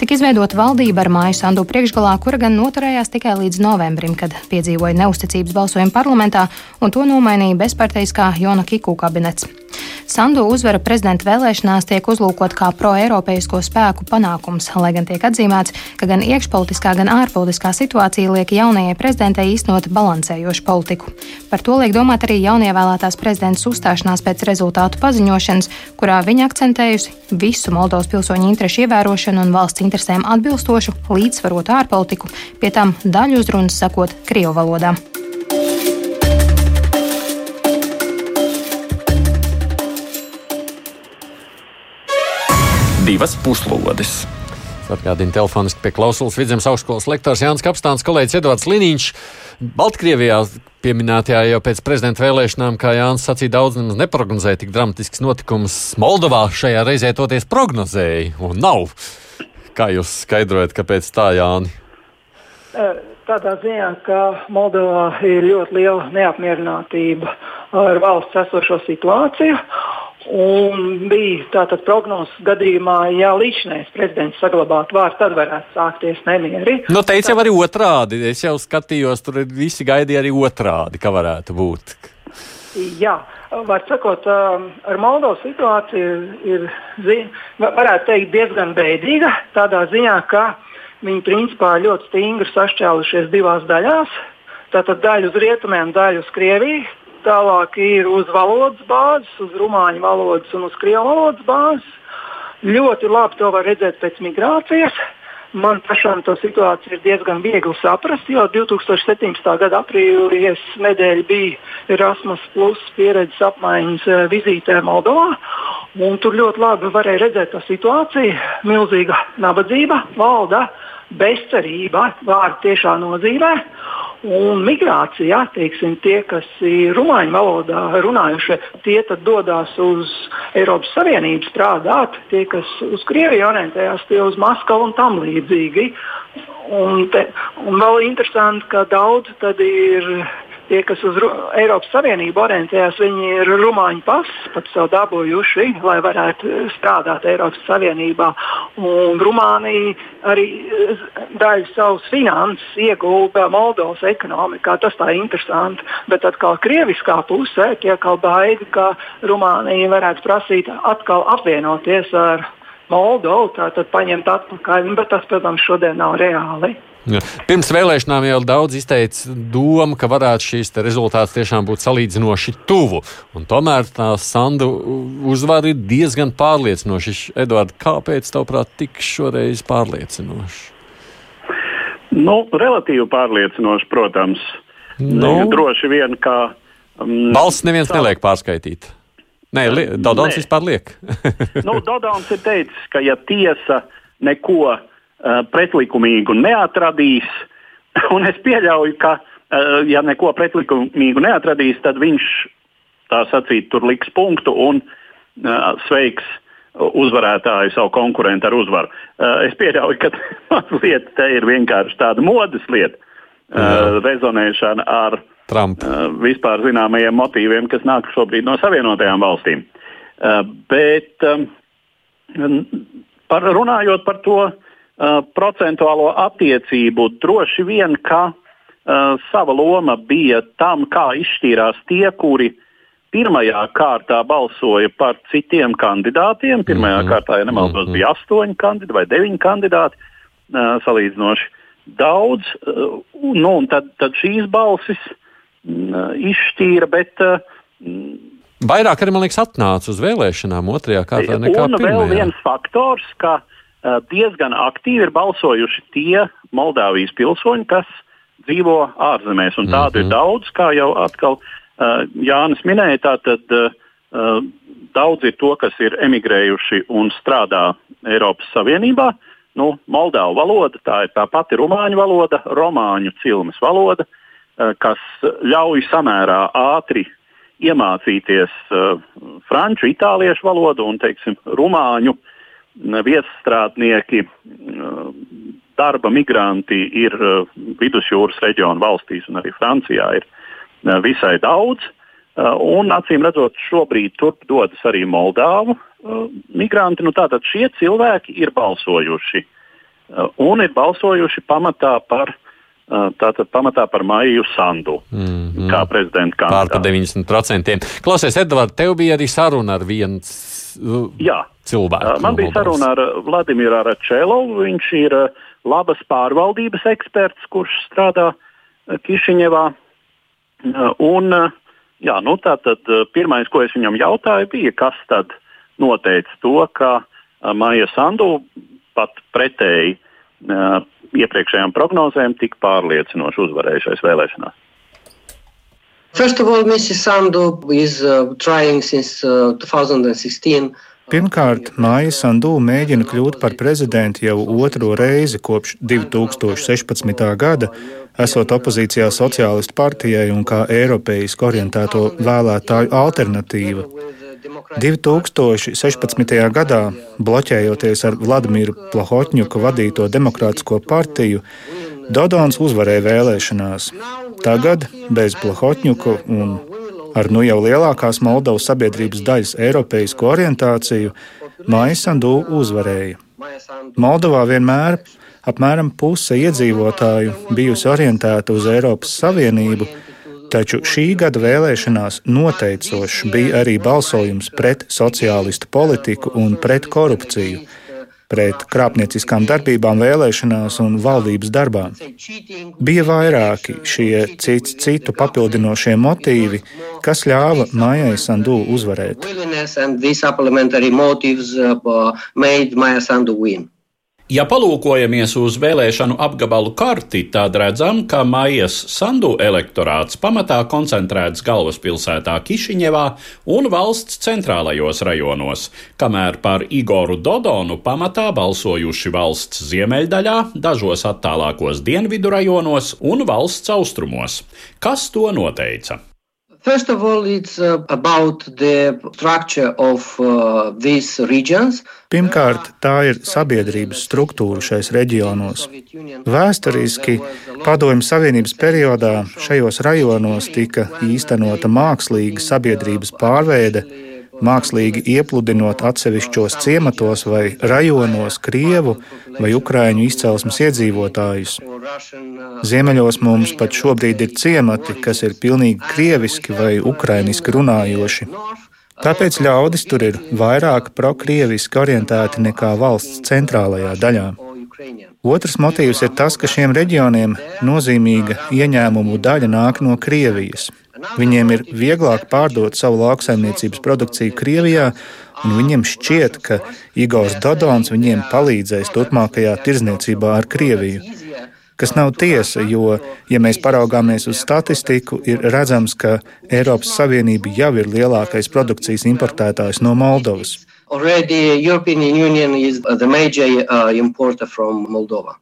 Tik izveidota valdība ar māju sandu priekšgalā, kura gan noturējās tikai līdz novembrim, kad piedzīvoja neusticības balsojumu parlamentā, un to nomainīja bezparteiskā Jona Kiku kabinets. Sandu uzvara prezidenta vēlēšanās tiek uzlūkot kā pro-eiropeisko spēku panākums, lai gan tiek atzīmēts, ka gan iekšpolitiskā, gan ārpolitiskā situācija liek jaunajai prezidentei īstenot balansējošu politiku. Par to liek domāt arī jaunievēlētās prezidentas uzstāšanās pēc rezultātu paziņošanas, kurā viņa akcentējusi visu Moldovas pilsoņu interešu ievērošanu un valsts interesēm atbilstošu, līdzsvarotu ārpolitiku, pie tam daļu uzrunas sakot Krievu valodā. Divas puslodes. Atgādina telefoniski pie klausulas vidzemes augstskolas lektors Jānis Kapstāns, kolēģis Edvards Liniņš. Baltkrievijā pieminētajā jau pēc prezidenta vēlēšanām, kā Jānis sacīja, daudz nemaz neprognozēja tik dramatisks notikums. Moldovā šajā reizē toties prognozēja, un nav. Kā jūs skaidrojat, kāpēc tā, Jāni? Tādā ziņā, ka Moldovā ir ļoti liela neapmierinātība ar valsts esošo situāciju. Un bija tātad prognozes gadījumā, ja līdzinājums prezidents saglabātu vārdu, tad varētu sākties nemieri. Nu, teica jau arī otrādi. Es jau skatījos, tur visi gaidīja arī otrādi, ka varētu būt. Jā, var sakot, ar Moldovas situāciju ir, varētu teikt, diezgan bēdīga. Tādā ziņā, ka viņi principā ļoti stingri sašķēlušies divās daļās. Tātad daļu uz rietumiem, daļu uz Krieviju Tālāk ir uz valodas bāzes, uz rumāņu valodas un uz krievu valodas bāzes. Ļoti labi to var redzēt pēc migrācijas. Man pašam to situāciju ir diezgan viegli saprast, jo 2017. gada aprīlī nedēļa bija Erasmus Plus pieredzes apmaiņas eh, vizītē Moldovā. Tur ļoti labi varēja redzēt to situāciju. Milzīga nabadzība, valda bezcerība, vārdu tiešā nozīmē. Un migrācijā, teiksim, tie, kas ir rumāņu valodā runājušie, tie dodas uz Eiropas Savienību strādāt, tie, kas uz Krieviju orientējās, tie uz Maskavu un tam līdzīgi. Un, te, un vēl interesanti, ka daudz ir tie, kas uz Eiropas Savienību orientējās, viņi ir rumāņu pasis pat sev dabūjuši, lai varētu strādāt Eiropas Savienībā. Un Rumānija arī daļu savus finanses iegūta Moldovas ekonomikā. Tas tā ir interesanti. Bet atkal krieviskā pusē tiek baidi, ka Rumānija varētu prasīt atkal apvienoties ar Moldovu, tātad paņemt atpakaļ. Bet tas, protams, šodien nav reāli. Ja. Pirms vēlēšanām jau daudz izteica domu, ka varētu šīs rezultāts tiešām būt salīdzinoši tuvu. Un tomēr tā Sandu uzvara ir diezgan pārliecinoša. Edvards, kāpēc tavuprāt tik šoreiz pārliecinoši? Nu, relatīvi pārliecinoši, protams. Nu, Droši vien, ka. Um, Balsts neviens tā... neliek pārskaitīt. Nē. Dodons Nē. vispār liek. nu, Dodons ir teicis, ka ja tiesa neko pretlikumīgu neatradīs. [LAUGHS] Un es pieļauju, ka, uh, ja neko pretlikumīgu neatradīs, tad viņš tā sacīt, tur liks punktu un uh, sveiks uzvarētāju, savu konkurentu ar uzvaru. Es pieļauju, ka [LAUGHS] mazliet te ir vienkārši tāda modes lieta, Jā. rezonēšana ar Trump. vispār zināmajiem motīviem, kas nāk šobrīd no Savienotajām valstīm. Bet par, runājot par to, Uh, procentuālo attiecību droši vien, ka uh, sava loma bija tam, kā izšķīrās tie, kuri pirmajā kārtā balsoja par citiem kandidātiem. Pirmajā mm -hmm. kārtā, ja nemaldos, bija astoņi kandidāti vai deviņi kandidāti uh, salīdzinoši daudz. Uh, nu, tad, tad šīs balsis uh, izšķīra, bet uh, Vairāk arī, man liekas, atnāca uz vēlēšanām otrajā kārtā nekā un pirmajā. Un vēl viens faktors, ka diezgan aktīvi ir balsojuši tie Moldāvijas pilsoņi, kas dzīvo ārzemēs. Un tādu mm -hmm. ir mhm. daudz, kā jau atkal Jānis minēja. Tātad, Daudz ir to, kas ir emigrējuši un strādā Eiropas Savienībā. Nu, Moldāvu valoda, tā ir tā pati rumāņu valoda, romāņu cilmes valoda, kas ļauj samērā ātri iemācīties uh, franču, itāliešu valodu un, teiksim, rumāņu viesstrādnieki, uh, darba migranti ir uh, vidusjūras reģiona valstīs un arī Francijā ir uh, visai daudz. Un, acīm redzot, šobrīd turp dodas arī Moldāvu migranti. Nu, tātad šie cilvēki ir balsojuši un ir balsojuši pamatā par Tātad pamatā par Maiju Sandu mm -hmm. kā prezidentu kandidātu. Pār par 90%. Klausies, Edvards, tev bija arī saruna ar viens Jā. cilvēku. Man bija saruna ar Vladimiru Aračēlovu. Viņš ir labas pārvaldības eksperts, kurš strādā Kišiņevā. Un, jā, nu, tātad, pirmais, ko es viņam jautāju, bija, kas tad noteica to, ka Maija Sandu pat pretēji iepriekšējām prognozēm tik pārliecinoši uzvarējušais vēlēšanās. First of all, Mrs. Sandu is uh, trying since uh, 2016. Pirmkārt, Māja Sandu mēģina kļūt par prezidentu jau otro reizi kopš 2016. gada, esot opozīcijā Sociālistu partijai un kā eiropeiski orientēto vēlētāju alternatīva. 2016. gadā, bloķējoties ar Vladimiru Plahotņuku vadīto Demokrātisko partiju, Dodons uzvarēja vēlēšanās. Tagad, bez Plahotņuku un ar nu jau lielākās Moldovas sabiedrības daļas eiropeisku orientāciju, Māja Sandu uzvarēja. Moldovā vienmēr apmēram puse iedzīvotāju bijusi orientēta uz Eiropas Savienību, Taču šī gada vēlēšanās noteicošs bija arī balsojums pret sociālistu politiku un pret korupciju, pret krāpnieciskām darbībām vēlēšanās un valdības darbā. Bija vairāki šie cits citu papildinošie motīvi, kas ļāva Mājai Sandu uzvarēt. Ja palūkojamies uz vēlēšanu apgabalu karti, tad redzam, ka Maijas Sandu elektorāts pamatā koncentrēts galvaspilsētā Kišiņevā un valsts centrālajos rajonos, kamēr par Igoru Dodonu pamatā balsojuši valsts ziemeļdaļā, dažos attālākos dienvidu rajonos un valsts austrumos. Kas to noteica? First of all, it's uh, about the structure of uh, these regions. Pirmkārt, tā ir sabiedrības struktūra šais reģionos. Vēsturiski Padomju Savienības periodā šajos rajonos tika īstenota mākslīga sabiedrības pārveide mākslīgi iepludinot atsevišķos ciematos vai rajonos krievu vai ukraiņu izcelsmes iedzīvotājus. Ziemeļos mums pat šobrīd ir ciemati, kas ir pilnīgi krieviski vai ukrainiski runājoši. Tāpēc ļaudis tur ir vairāk prokrieviski orientēti nekā valsts centrālajā daļā. Otrs motīvs ir tas, ka šiem reģioniem nozīmīga ieņēmumu daļa nāk no Krievijas. Viņiem ir vieglāk pārdot savu lauksaimniecības produkciju Krievijā, un viņiem šķiet, ka Igors Dodons viņiem palīdzēs turpmākajā tirzniecībā ar Krieviju. Kas nav tiesa, jo, ja mēs paraugāmies uz statistiku, ir redzams, ka Eiropas Savienība jau ir lielākais produkcijas importētājs no Moldovas. Already, European Union is the major uh, importer from Moldova.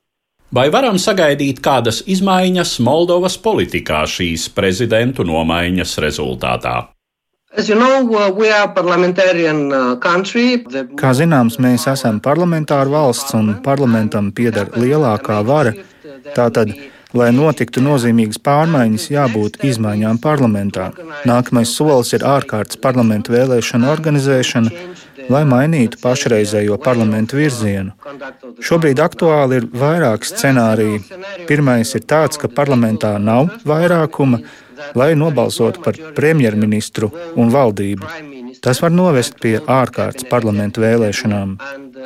Vai varam sagaidīt kādas izmaiņas Moldovas politikā šīs prezidentu nomaiņas rezultātā? You know, uh, Kā zināms, mēs esam parlamentāra valsts un parlamentam pieder lielākā vara. Tātad, lai notiktu nozīmīgas pārmaiņas, jābūt izmaiņām parlamentā. Nākamais solis ir ārkārtas parlamentu vēlēšana organizēšana, lai mainītu pašreizējo parlamentu virzienu. Šobrīd aktuāli ir vairāki scenāriji. Pirmais ir tāds, ka parlamentā nav vairākuma, lai nobalsotu par premjerministru un valdību. Tas var novest pie ārkārtas parlamentu vēlēšanām.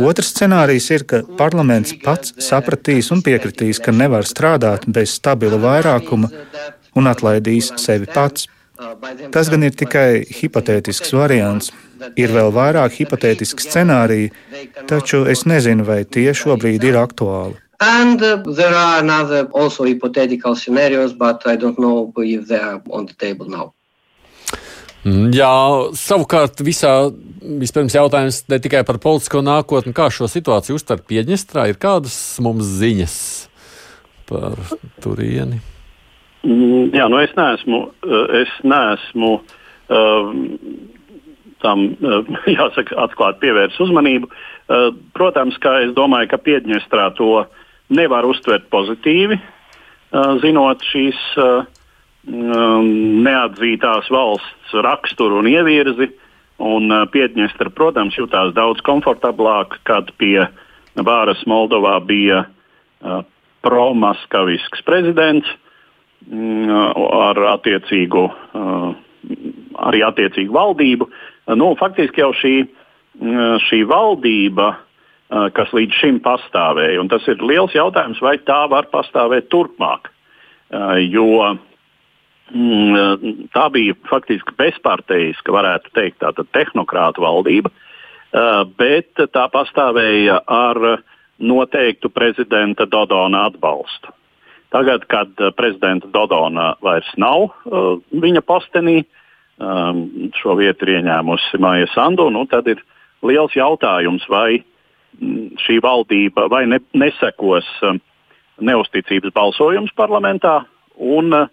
Otrs scenārijs ir, ka parlaments pats sapratīs un piekritīs, ka nevar strādāt bez stabila vairākuma un atlaidīs sevi pats. Tas gan ir tikai hipotētisks variants. Ir vēl vairāk hipotētiski scenāriji, taču es nezinu, vai tie šobrīd ir aktuāli. And uh, there are another also hypothetical scenarios, but I don't know if they are on the table now. Mm, jā, savukārt visā vispirms jautājums ne tikai par politisko nākotni, kā šo situāciju uztver Piedņestrā, ir kādas mums ziņas par turieni? Mm, jā, nu es neesmu, eh, es neesmu um, tam, eh, [LAUGHS] jāsaka, atklāti pievērst uzmanību. Uh, protams, ka es domāju, ka Piedņestrā to nevar uztvert pozitīvi, uh, zinot šīs uh, neatzītās valsts raksturu un ievirzi. Un Piedņestra, protams, jutās daudz komfortablāk, kad pie varas Moldovā bija pro-maskavisks prezidents ar attiecīgu, arī attiecīgu valdību. Nu, faktiski jau šī, mm, šī valdība, kas līdz šim pastāvēja, un tas ir liels jautājums, vai tā var pastāvēt turpmāk. Jo mm, tā bija faktiski bezparteiska, varētu teikt, tāda tehnokrāta valdība, bet tā pastāvēja ar noteiktu prezidenta Dodona atbalstu. Tagad, kad eh, prezidenta Dodona vairs nav uh, viņa postenī, um, šo vietu ir ieņēmusi Maija Sandu, nu, tad ir liels jautājums, vai mm, šī valdība vai ne, nesekos um, neusticības balsojums parlamentā un uh,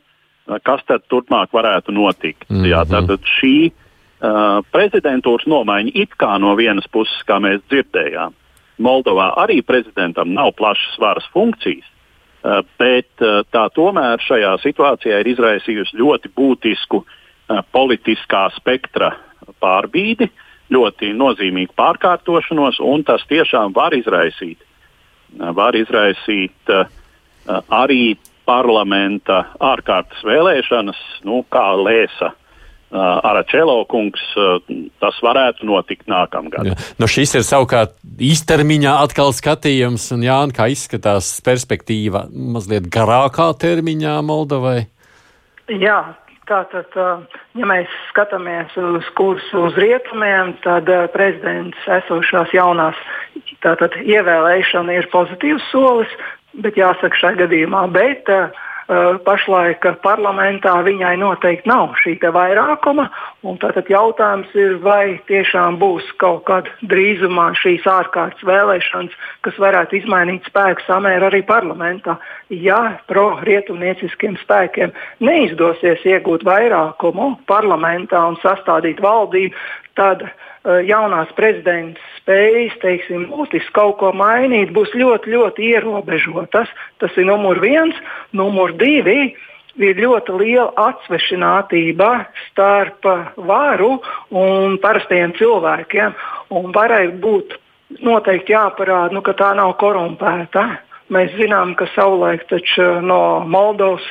kas tad turpmāk varētu notikt. Mm -hmm. Jā, tad šī uh, prezidentūras nomaiņa it kā no vienas puses, kā mēs dzirdējām, Moldovā arī prezidentam nav plašas varas funkcijas. Eh, bet eh, tā tomēr šajā situācijā ir izraisījusi ļoti būtisku eh, politiskā spektra pārbīdi, ļoti nozīmīgu pārkārtošanos, un tas tiešām var izraisīt, var izraisīt arī parlamenta ārkārtas vēlēšanas, nu, kā lēsa Aračelo kungs, tas varētu notikt nākamgad. Nu, šis ir savukārt īstermiņā atkal skatījums, un Jānis, kā izskatās perspektīva mazliet garākā termiņā Moldovai? Jā, tātad, ja mēs skatāmies uz kursu uz rietumiem, tad prezidents esošās jaunās tātad, ievēlēšana ir pozitīvs solis, bet jāsaka šajā gadījumā, bet uh, pašlaik parlamentā viņai noteikti nav šī vairākuma. Tātad jautājums ir, vai tiešām būs kaut kad drīzumā šīs ārkārtas vēlēšanas, kas varētu izmainīt spēku samēru arī parlamentā. Ja pro-rietumnieciskiem spēkiem neizdosies iegūt vairākumu parlamentā un sastādīt valdību, tad uh, Eh, jaunās prezidents spējas teiksim, būtiski kaut ko mainīt, būs ļoti, ļoti ierobežotas. Tas ir numur viens. Numur divi ir ļoti liela atsvešinātība starp varu un parastiem cilvēkiem. Un varai būt noteikti jāparāda, nu, ka tā nav korumpēta. Mēs zinām, ka savulaik no Moldovas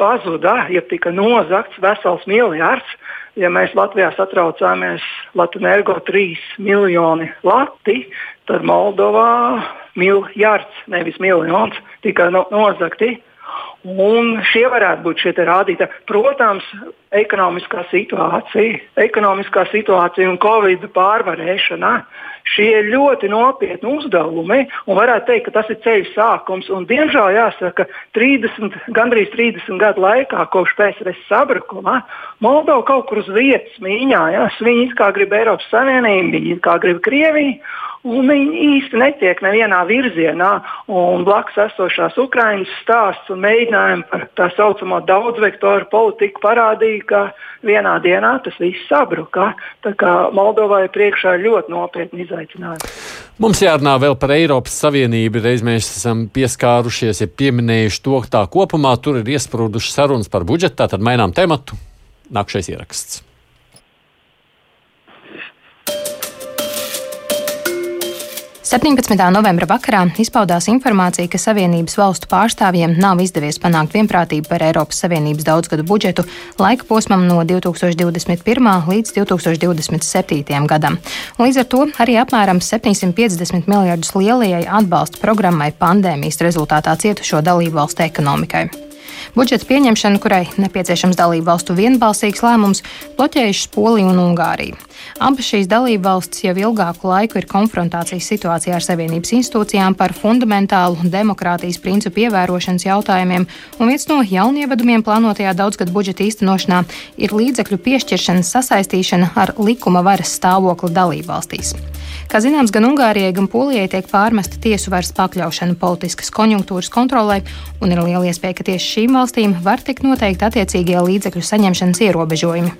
pazuda, ja tika nozagts vesels miljards ja mēs Latvijā satraucāmies Latvijas 3 miljoni lati, tad Moldovā miljards, nevis miljons, tika no, nozagti. Un šie varētu būt šie rādītāji. Protams, ekonomiskā situācija, ekonomiskā situācija un covid pārvarēšana. Šie ir ļoti nopietni uzdevumi, un varētu teikt, ka tas ir ceļš sākums. Un, diemžēl jāsaka, 30, gandrīz 30 gadu laikā, kopš PSRS sabrukuma, Moldova kaut kur uz vietas mīņājās. Viņi kā grib Eiropas Savienību, viņi kā grib Krieviju. Un viņi īsti netiek nevienā virzienā. Blakus esošās Ukraiņas stāsts un mēģinājumi par tā saucamo daudzvektoru politiku parādīja, ka vienā dienā tas viss sabruka. Tā kā Moldovai priekšā ir ļoti nopietni izaicinājumi. Mums jārunā vēl par Eiropas Savienību. Reiz mēs esam pieskārušies, ja pieminējuši to, ka tā kopumā tur ir iesprūdušas sarunas par budžetu, tad mainām tematu. Nākšais ieraksts. 17. novembra vakarā izpaudās informācija, ka Savienības valstu pārstāvjiem nav izdevies panākt vienprātību par Eiropas Savienības daudzgadu budžetu laika posmam no 2021. līdz 2027. gadam. Līdz ar to arī apmēram 750 miljardus lielajai atbalsta programmai pandēmijas rezultātā cietušo dalību valstu ekonomikai. Budžeta pieņemšanu, kurai nepieciešams dalību valstu vienbalsīgs lēmums, bloķējušas Polija un Ungārija. Abas šīs dalību valstis jau ilgāku laiku ir konfrontācijas situācijā ar Savienības institūcijām par fundamentālu demokrātijas principu ievērošanas jautājumiem, un viens no jaunievedumiem plānotajā daudzgadu budžeta īstenošanā ir līdzekļu piešķiršanas sasaistīšana ar likuma varas stāvokli dalību valstīs. Kā zināms, gan Ungārijai, gan Polijai tiek pārmesta tiesu varas pakļaušana politiskas konjunktūras kontrolē, un ir liela iespēja, ka tieši šīm valstīm var tikt noteikti attiecīgie līdzekļu saņemšanas ierobežojumi.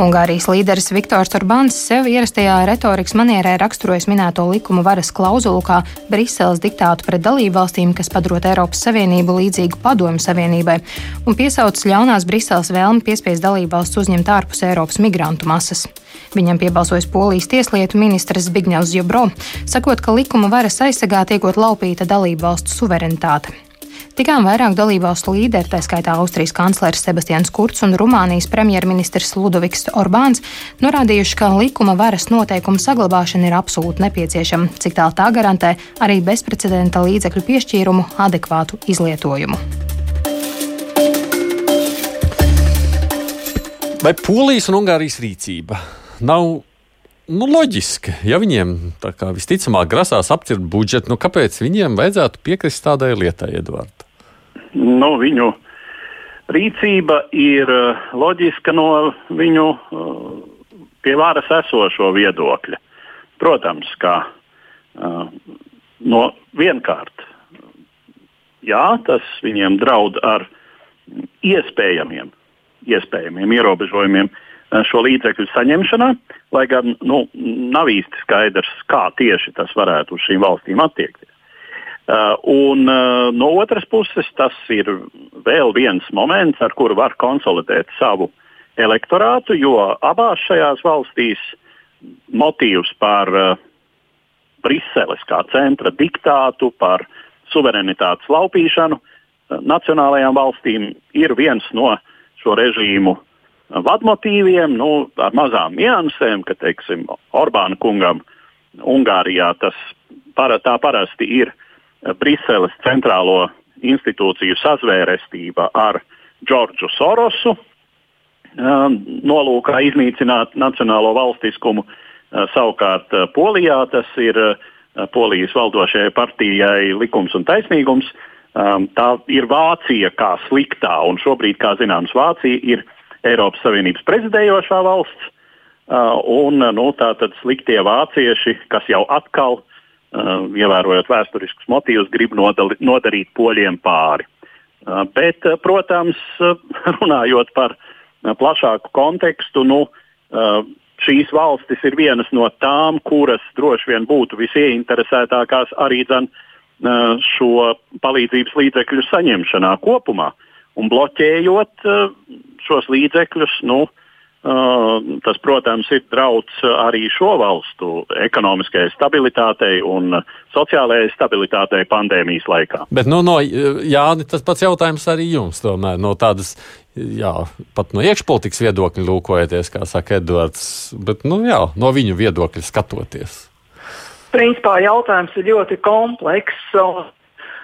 Ungārijas līderis Viktors Orbāns sev ierastajā retorikas manierē raksturojas minēto likuma varas klauzulu kā Briseles diktātu pret dalību valstīm, kas padarot Eiropas Savienību līdzīgu Padomju Savienībai, un piesauc ļaunās Briseles vēlmi piespiest dalību valsts uzņemt ārpus Eiropas migrantu masas. Viņam piebalsojas Polijas tieslietu ministrs Zbigņevs Jobro, sakot, ka likuma varas aizsargā tiekot laupīta dalību valstu suverenitāte. Tikām vairāk dalībvalstu līderi, tā skaitā Austrijas kanclers Sebastians Kurts un Rumānijas premjerministrs Ludoviks Orbāns, norādījuši, ka likuma varas noteikumu saglabāšana ir absolūti nepieciešama, cik tālu tā garantē arī bezprecedenta līdzekļu piešķīrumu adekvātu izlietojumu. Vai Polijas un Ungārijas rīcība nav nu, loģiski. Ja viņiem visticamāk grasās apcirkt budžetu, nu, kāpēc viņiem vajadzētu piekrist tādai lietai, Edvards? Nu, viņu rīcība ir uh, loģiska no viņu uh, pie varas esošo viedokļa. Protams, ka uh, no vienkārt, jā, tas viņiem draud ar iespējamiem, iespējamiem ierobežojumiem uh, Eh, šo līdzekļu saņemšanā, lai gan nu, nav īsti skaidrs, kā tieši tas varētu uz šīm valstīm attiekties. Uh, un uh, no otras puses, tas ir vēl viens moments, ar kuru var konsolidēt savu elektorātu, jo abās šajās valstīs motīvs par uh, Briseles kā centra diktātu, par suverenitātes laupīšanu uh, nacionālajām valstīm ir viens no šo režīmu vadmotīviem, nu, ar mazām niansēm, ka, teiksim, Orbāna kungam Ungārijā tas para, tā parasti ir Briseles centrālo institūciju sazvērestība ar Džordžu Sorosu, um, nolūkā iznīcināt nacionālo valstiskumu. Uh, savukārt uh, Polijā tas ir uh, Polijas valdošajai partijai likums un taisnīgums. Um, tā ir Vācija kā sliktā, un šobrīd, kā zināms, Vācija ir uh, Eiropas Savienības prezidējošā valsts. Uh, un nu, tātad sliktie vācieši, kas jau atkal, uh, ievērojot vēsturiskus motīvus, grib nodali, nodarīt poļiem pāri. Uh, bet, protams, [LAUGHS] runājot par plašāku kontekstu, nu, šīs valstis ir vienas no tām, kuras droši vien būtu visieinteresētākās arī dzen, šo palīdzības līdzekļu saņemšanā kopumā. Un bloķējot šos līdzekļus, nu, Uh, tas, protams, ir draudz arī šo valstu ekonomiskajai stabilitātei un sociālajai stabilitātei pandēmijas laikā. Bet, nu, no, jā, tas pats jautājums arī jums, tomēr, no tādas, jā, pat no iekšpolitikas viedokļa lūkojoties, kā saka Edvards, bet, nu, jā, no viņu viedokļa skatoties. Principā jautājums ir ļoti komplekss.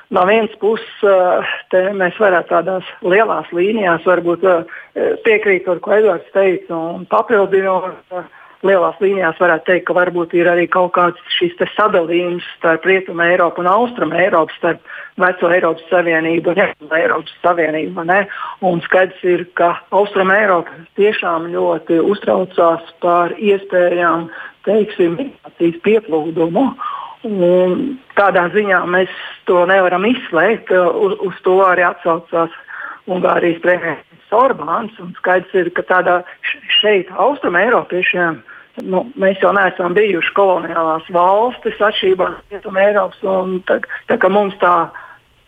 No vienas puses, mēs varētu tādās lielās līnijās varbūt piekrītot, ko Edvards teica, un papildinot. Lielās līnijās varētu teikt, ka varbūt ir arī kaut kāds šis sadalījums starp Rietumu Eiropu un Austrumu Eiropu, starp veco Eiropas Savienību un Jauno Eiropas Savienību. Ne? Un skaidrs ir, ka Austrumu Eiropa tiešām ļoti uztraucās par iespējām, teiksim, migrācijas pieplūdumu. Tādā ziņā mēs to nevaram izslēgt. Uz, uz to arī atsaucās Ungārijas premjerministrs Orbāns. Skaidrs ir, ka tādā šeit, Austrumē, Eiropiešiem, nu, mēs jau neesam bijuši koloniālās valstis atšķirībā no Rietumē Eiropas. Tā, tā kā mums tā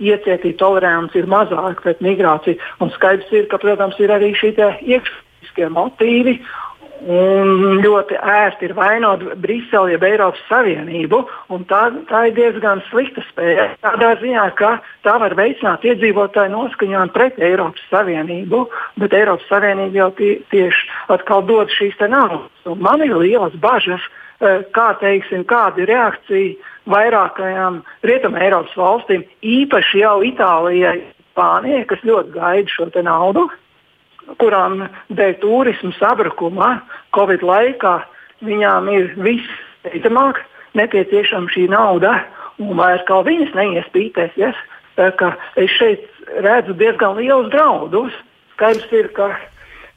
iecietība, tolerants ir mazāka pret migrāciju. Un skaidrs ir, ka, protams, ir arī šie iekšpolitiskie motīvi. Un ļoti ērti ir vainot Briseli, jeb Eiropas Savienību. Tā, tā ir diezgan slikta spēja. Tādā ziņā, ka tā var veicināt iedzīvotāju noskaņojumu pret Eiropas Savienību, bet Eiropas Savienība jau tie, tieši atkal dod šīs naudas. Man ir lielas bažas, eh, kā teiksim, kāda ir reakcija vairākajām Rietumē Eiropas valstīm, īpaši jau Itālijai, Spānijai, kas ļoti gaida šo naudu, kurām dēļ turismu sabrukuma Covid laikā viņām ir viss steidzamāk nepieciešama šī nauda, un vairs kā viņas neiespītēsies. Es šeit redzu diezgan lielus draudus. Skaidrs ir, ka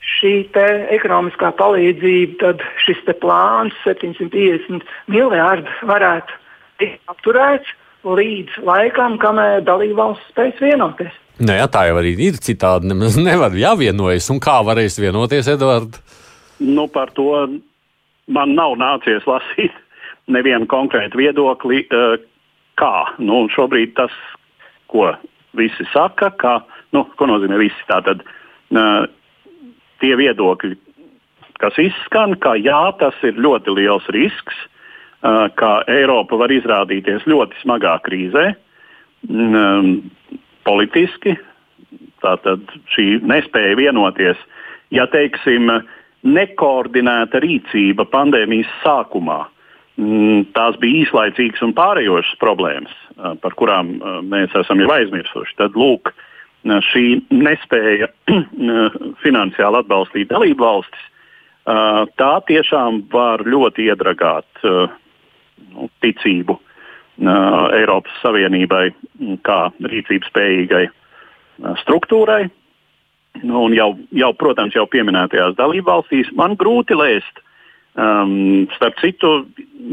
šī ekonomiskā palīdzība, tad šis plāns 750 miljardi varētu tikt apturēts līdz laikam, kamēr dalībvalsts spēs vienoties. Nē, nu tā jau arī ir citādi. Nemaz [LAUGHS] nevar jāvienojas. Un kā varēs vienoties, Edvards? Nu, par to man nav nācies lasīt nevienu konkrētu viedokli. Eh, kā? Nu, šobrīd tas, ko visi saka, ka, nu, ko nozīmē visi tātad, uh, tie viedokļi, kas izskan, ka jā, tas ir ļoti liels risks, ka Eiropa var izrādīties ļoti smagā krīzē, um, politiski. Tātad šī nespēja vienoties, ja teiksim, nekoordinēta rīcība pandēmijas sākumā, mm, tās bija īslaicīgas un pārējošas problēmas, par kurām mēs esam jau aizmirsuši. Tad lūk, šī nespēja [CLEARS THROAT] finansiāli atbalstīt dalību valstis, tā tiešām var ļoti iedragāt nu, ticību Eiropas Savienībai kā rīcības spējīgai struktūrai. Nu, un jau, jau, protams, jau pieminētajās dalībvalstīs man grūti lēst. Um, starp citu,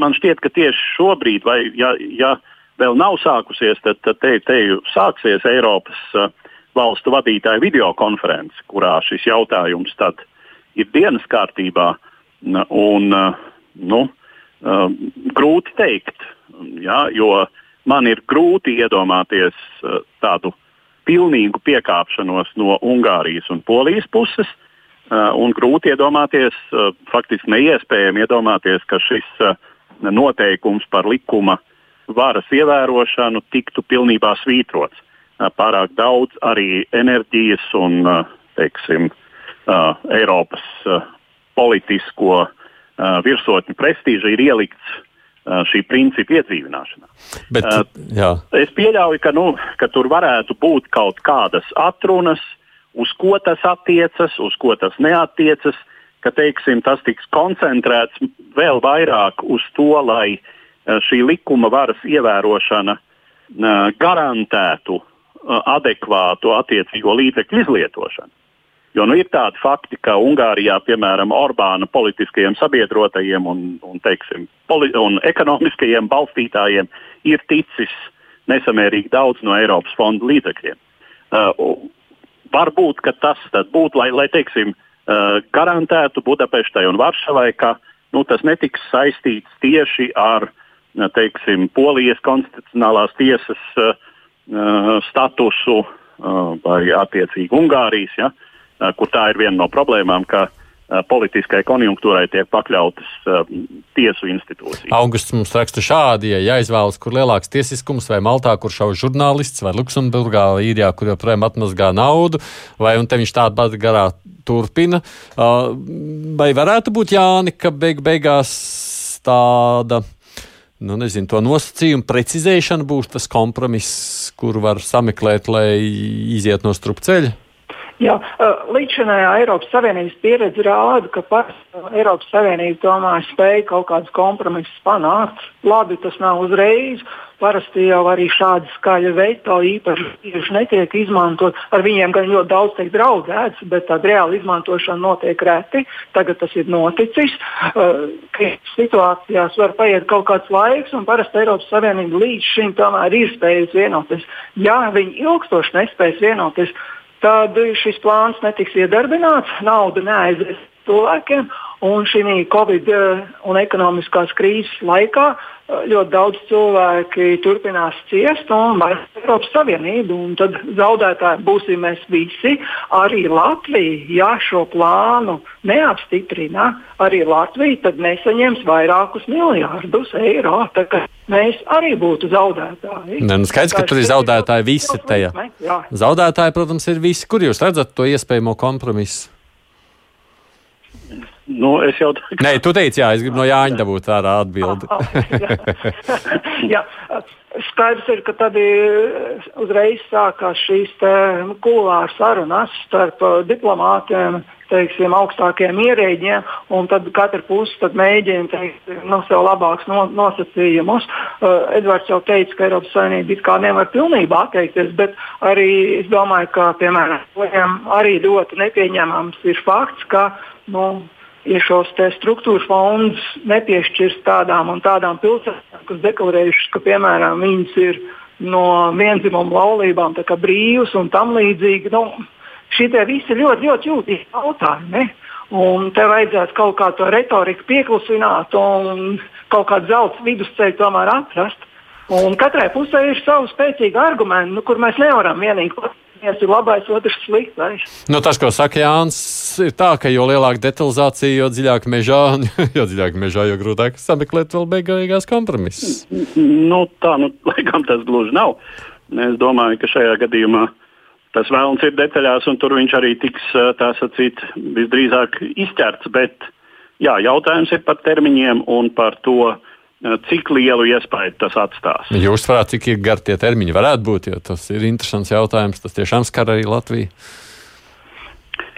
man šķiet, ka tieši šobrīd, vai ja, ja vēl nav sākusies, tad, tad te, te sāksies Eiropas uh, valstu vadītāju videokonference, kurā šis jautājums ir dienas kārtībā. Un, nu, grūti teikt, ja, jo man ir grūti iedomāties tādu pilnīgu piekāpšanos no Ungārijas un Polijas puses. Un grūti iedomāties, faktiski neiespējami iedomāties, ka šis noteikums par likuma varas ievērošanu tiktu pilnībā svītrots pārāk daudz arī enerģijas un teiksim, Eiropas politisko virsotņu prestīža ir ielikts šī principa iedzīvināšanā. Bet, jā. es pieļauju, ka, nu, ka tur varētu būt kaut kādas atrunas, uz ko tas attiecas, uz ko tas neatiecas, ka teiksim, tas tiks koncentrēts vēl vairāk uz to, lai šī likuma varas ievērošana garantētu adekvātu attiecīgo līdzekļu izlietošanu. Jo nu, ir tādi fakti, ka Ungārijā, piemēram, Orbāna politiskajiem sabiedrotajiem un, un, teiksim, poli un ekonomiskajiem balstītājiem ir ticis nesamērīgi daudz no Eiropas fondu līdzekļiem. Uh, varbūt tas būtu, lai, lai teiksim, uh, garantētu Budapeštai un Varšavai, ka nu, tas netiks saistīts tieši ar teiksim, Polijas konstitucionālās tiesas uh, Uh, statusu uh, vai attiecīgi Ungārijas, ja, uh, kur tā ir viena no problēmām, ka politiskai konjunktūrai tiek pakļautas uh, tiesu institūcijas. Augusts mums raksta šādi, ja jāizvēlas, kur lielāks tiesiskums, vai Maltā, kur šauj žurnālists, vai Luksemburgā, Īrijā, kur joprojām atmazgā naudu, vai un te viņš tādu pat garā turpina. Vai varētu būt Jāni, ka beig beigās tāda nu, nezinu, to nosacījumu precizēšana būs tas kompromiss, kur var sameklēt, lai iziet no strupceļa? Jā, līdzinājā Eiropas Savienības pieredze rāda, ka parasti Eiropas Savienība tomēr spēja kaut kādus kompromisus panākt. Labi, tas nav uzreiz. Parasti jau arī šādi skaļi veito īpaši netiek izmantot. Ar viņiem gan ļoti daudz tiek draudēts, bet tāda reāla izmantošana notiek reti. Tagad tas ir noticis. Uh, situācijās var paiet kaut kāds laiks, un parasti Eiropas Savienība līdz šim tomēr ir spējusi vienoties. Ja viņi ilgstoši nespēs vienoties, tad šis plāns netiks iedarbināts, nauda neaizies cilvēkiem. Un šī Covid eh, un ekonomiskās krīzes laikā eh, ļoti daudz cilvēki turpinās ciest un vairs Eiropas Savienību. Tad zaudētāji būsim mēs visi. Arī Latvija, ja šo plānu neapstiprina, arī Latvija tad nesaņems vairākus miljārdus eiro. Mēs arī būtu zaudētāji. Ne, nu skaidrs, ka tur ir zaudētāji visi tajā. Zaudētāji, protams, ir visi. Kur jūs redzat to iespējamo kompromisu? Nu, es jau tādu. Nē, tu teici, jā, es gribu no Jāņa dabūt ārā atbildi. [LAUGHS] jā, skaidrs ir, ka tad uzreiz sākās šīs kulāras sarunas starp diplomātiem, teiksim, augstākiem ierēģiem, un tad katra puse mēģina no nu, sev labākus no, nosacījumus. Uh, Edvards jau teica, ka Eiropas Savienība it kā nevar pilnībā atteikties, bet arī es domāju, ka, piemēram, arī ļoti nepieņemams ir fakts, ka nu, ja šos struktūra fondus nepiešķirs tādām un tādām pilsētām, kas deklarējušas, ka piemēram viņas ir no vienzimuma laulībām brīvas un tam līdzīgi, nu, šie visi ļoti, ļoti jūtīgi jautājumi. Un te vajadzētu kaut kā to retoriku pieklusināt un kaut kādu zelta vidusceļu tomēr atrast. Un katrai pusē ir savi spēcīgi argumenti, nu, kur mēs nevaram vienīgi viens ir labais, otrs sliktais. Nu, tas, ko saka Jānis, ir tā, ka jo lielāka detalizācija, jo dziļāk mežā, [LAUGHS] jo dziļāk mežā, jo grūtāk sameklēt vēl beigās kompromisus. Nu, tā, nu, [LAUGHS] laikam tas gluži nav. Es domāju, ka šajā gadījumā tas vēlams ir detaļās, un tur viņš arī tiks, tā sacīt, visdrīzāk izķerts. Bet, jā, jautājums ir par termiņiem un par to, Eh, cik lielu iespēju tas atstās. Jūs varat, cik gari tie termiņi varētu būt, jo tas ir interesants jautājums. Tas tiešām skar arī Latviju.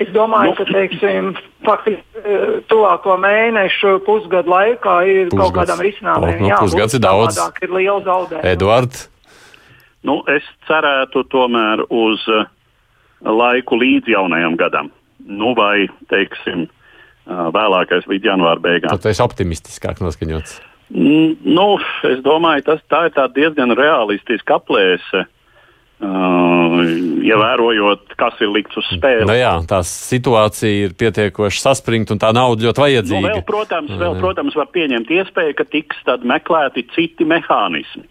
Es domāju, nu, ka teiksim, faktiski eh, tuvāko mēnešu, pusgadu laikā ir pusgads. kaut kādam risinājumam. Nu, jā, pusgads ir daudz. Ir liela zaudējuma. Eduards? Nu, es cerētu tomēr uz eh, laiku līdz jaunajam gadam. Nu, vai, teiksim, vēlākais līdz janvāra beigām. Tad esi optimistiskāk noskaņots. Nu, es domāju, tas tā ir diezgan realistiska aplēse. Uh, ievērojot, kas ir likts uz spēles. Nu jā, tā situācija ir pietiekoši saspringta un tā nauda ļoti vajadzīga. Nu, vēl, protams, vēl, protams, var pieņemt iespēju, ka tiks meklēti citi mehānismi.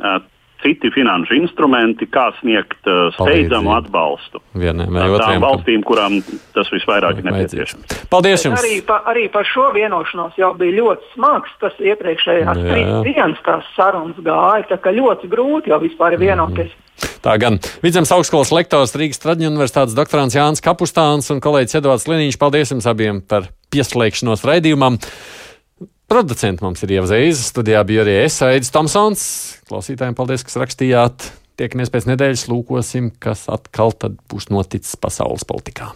Uh, citi finanšu instrumenti, kā sniegt uh, steidzamu atbalstu vienam vai otram valstīm, kurām tas visvairāk ir nepieciešams. Paldies jums! Arī, pa, arī par šo vienošanos jau bija ļoti smags. Tas iepriekšējās trīs dienas tās sarunas gāja, tā kā ļoti grūti jau vispār vienoties. Mm. Tā gan Vidzemes augstskolas lektors Rīgas Traģiņu universitātes doktorants Jānis Kapustāns un kolēģis Edvards Liniņš. Paldies jums abiem par pieslēgšanos raidījumam! Producents mums ir ievzējis, studijā bija arī es, Aidis Tomsons. Klausītājiem paldies, kas rakstījāt. Tiekamies pēc nedēļas, lūkosim, kas atkal būs noticis pasaules politikā.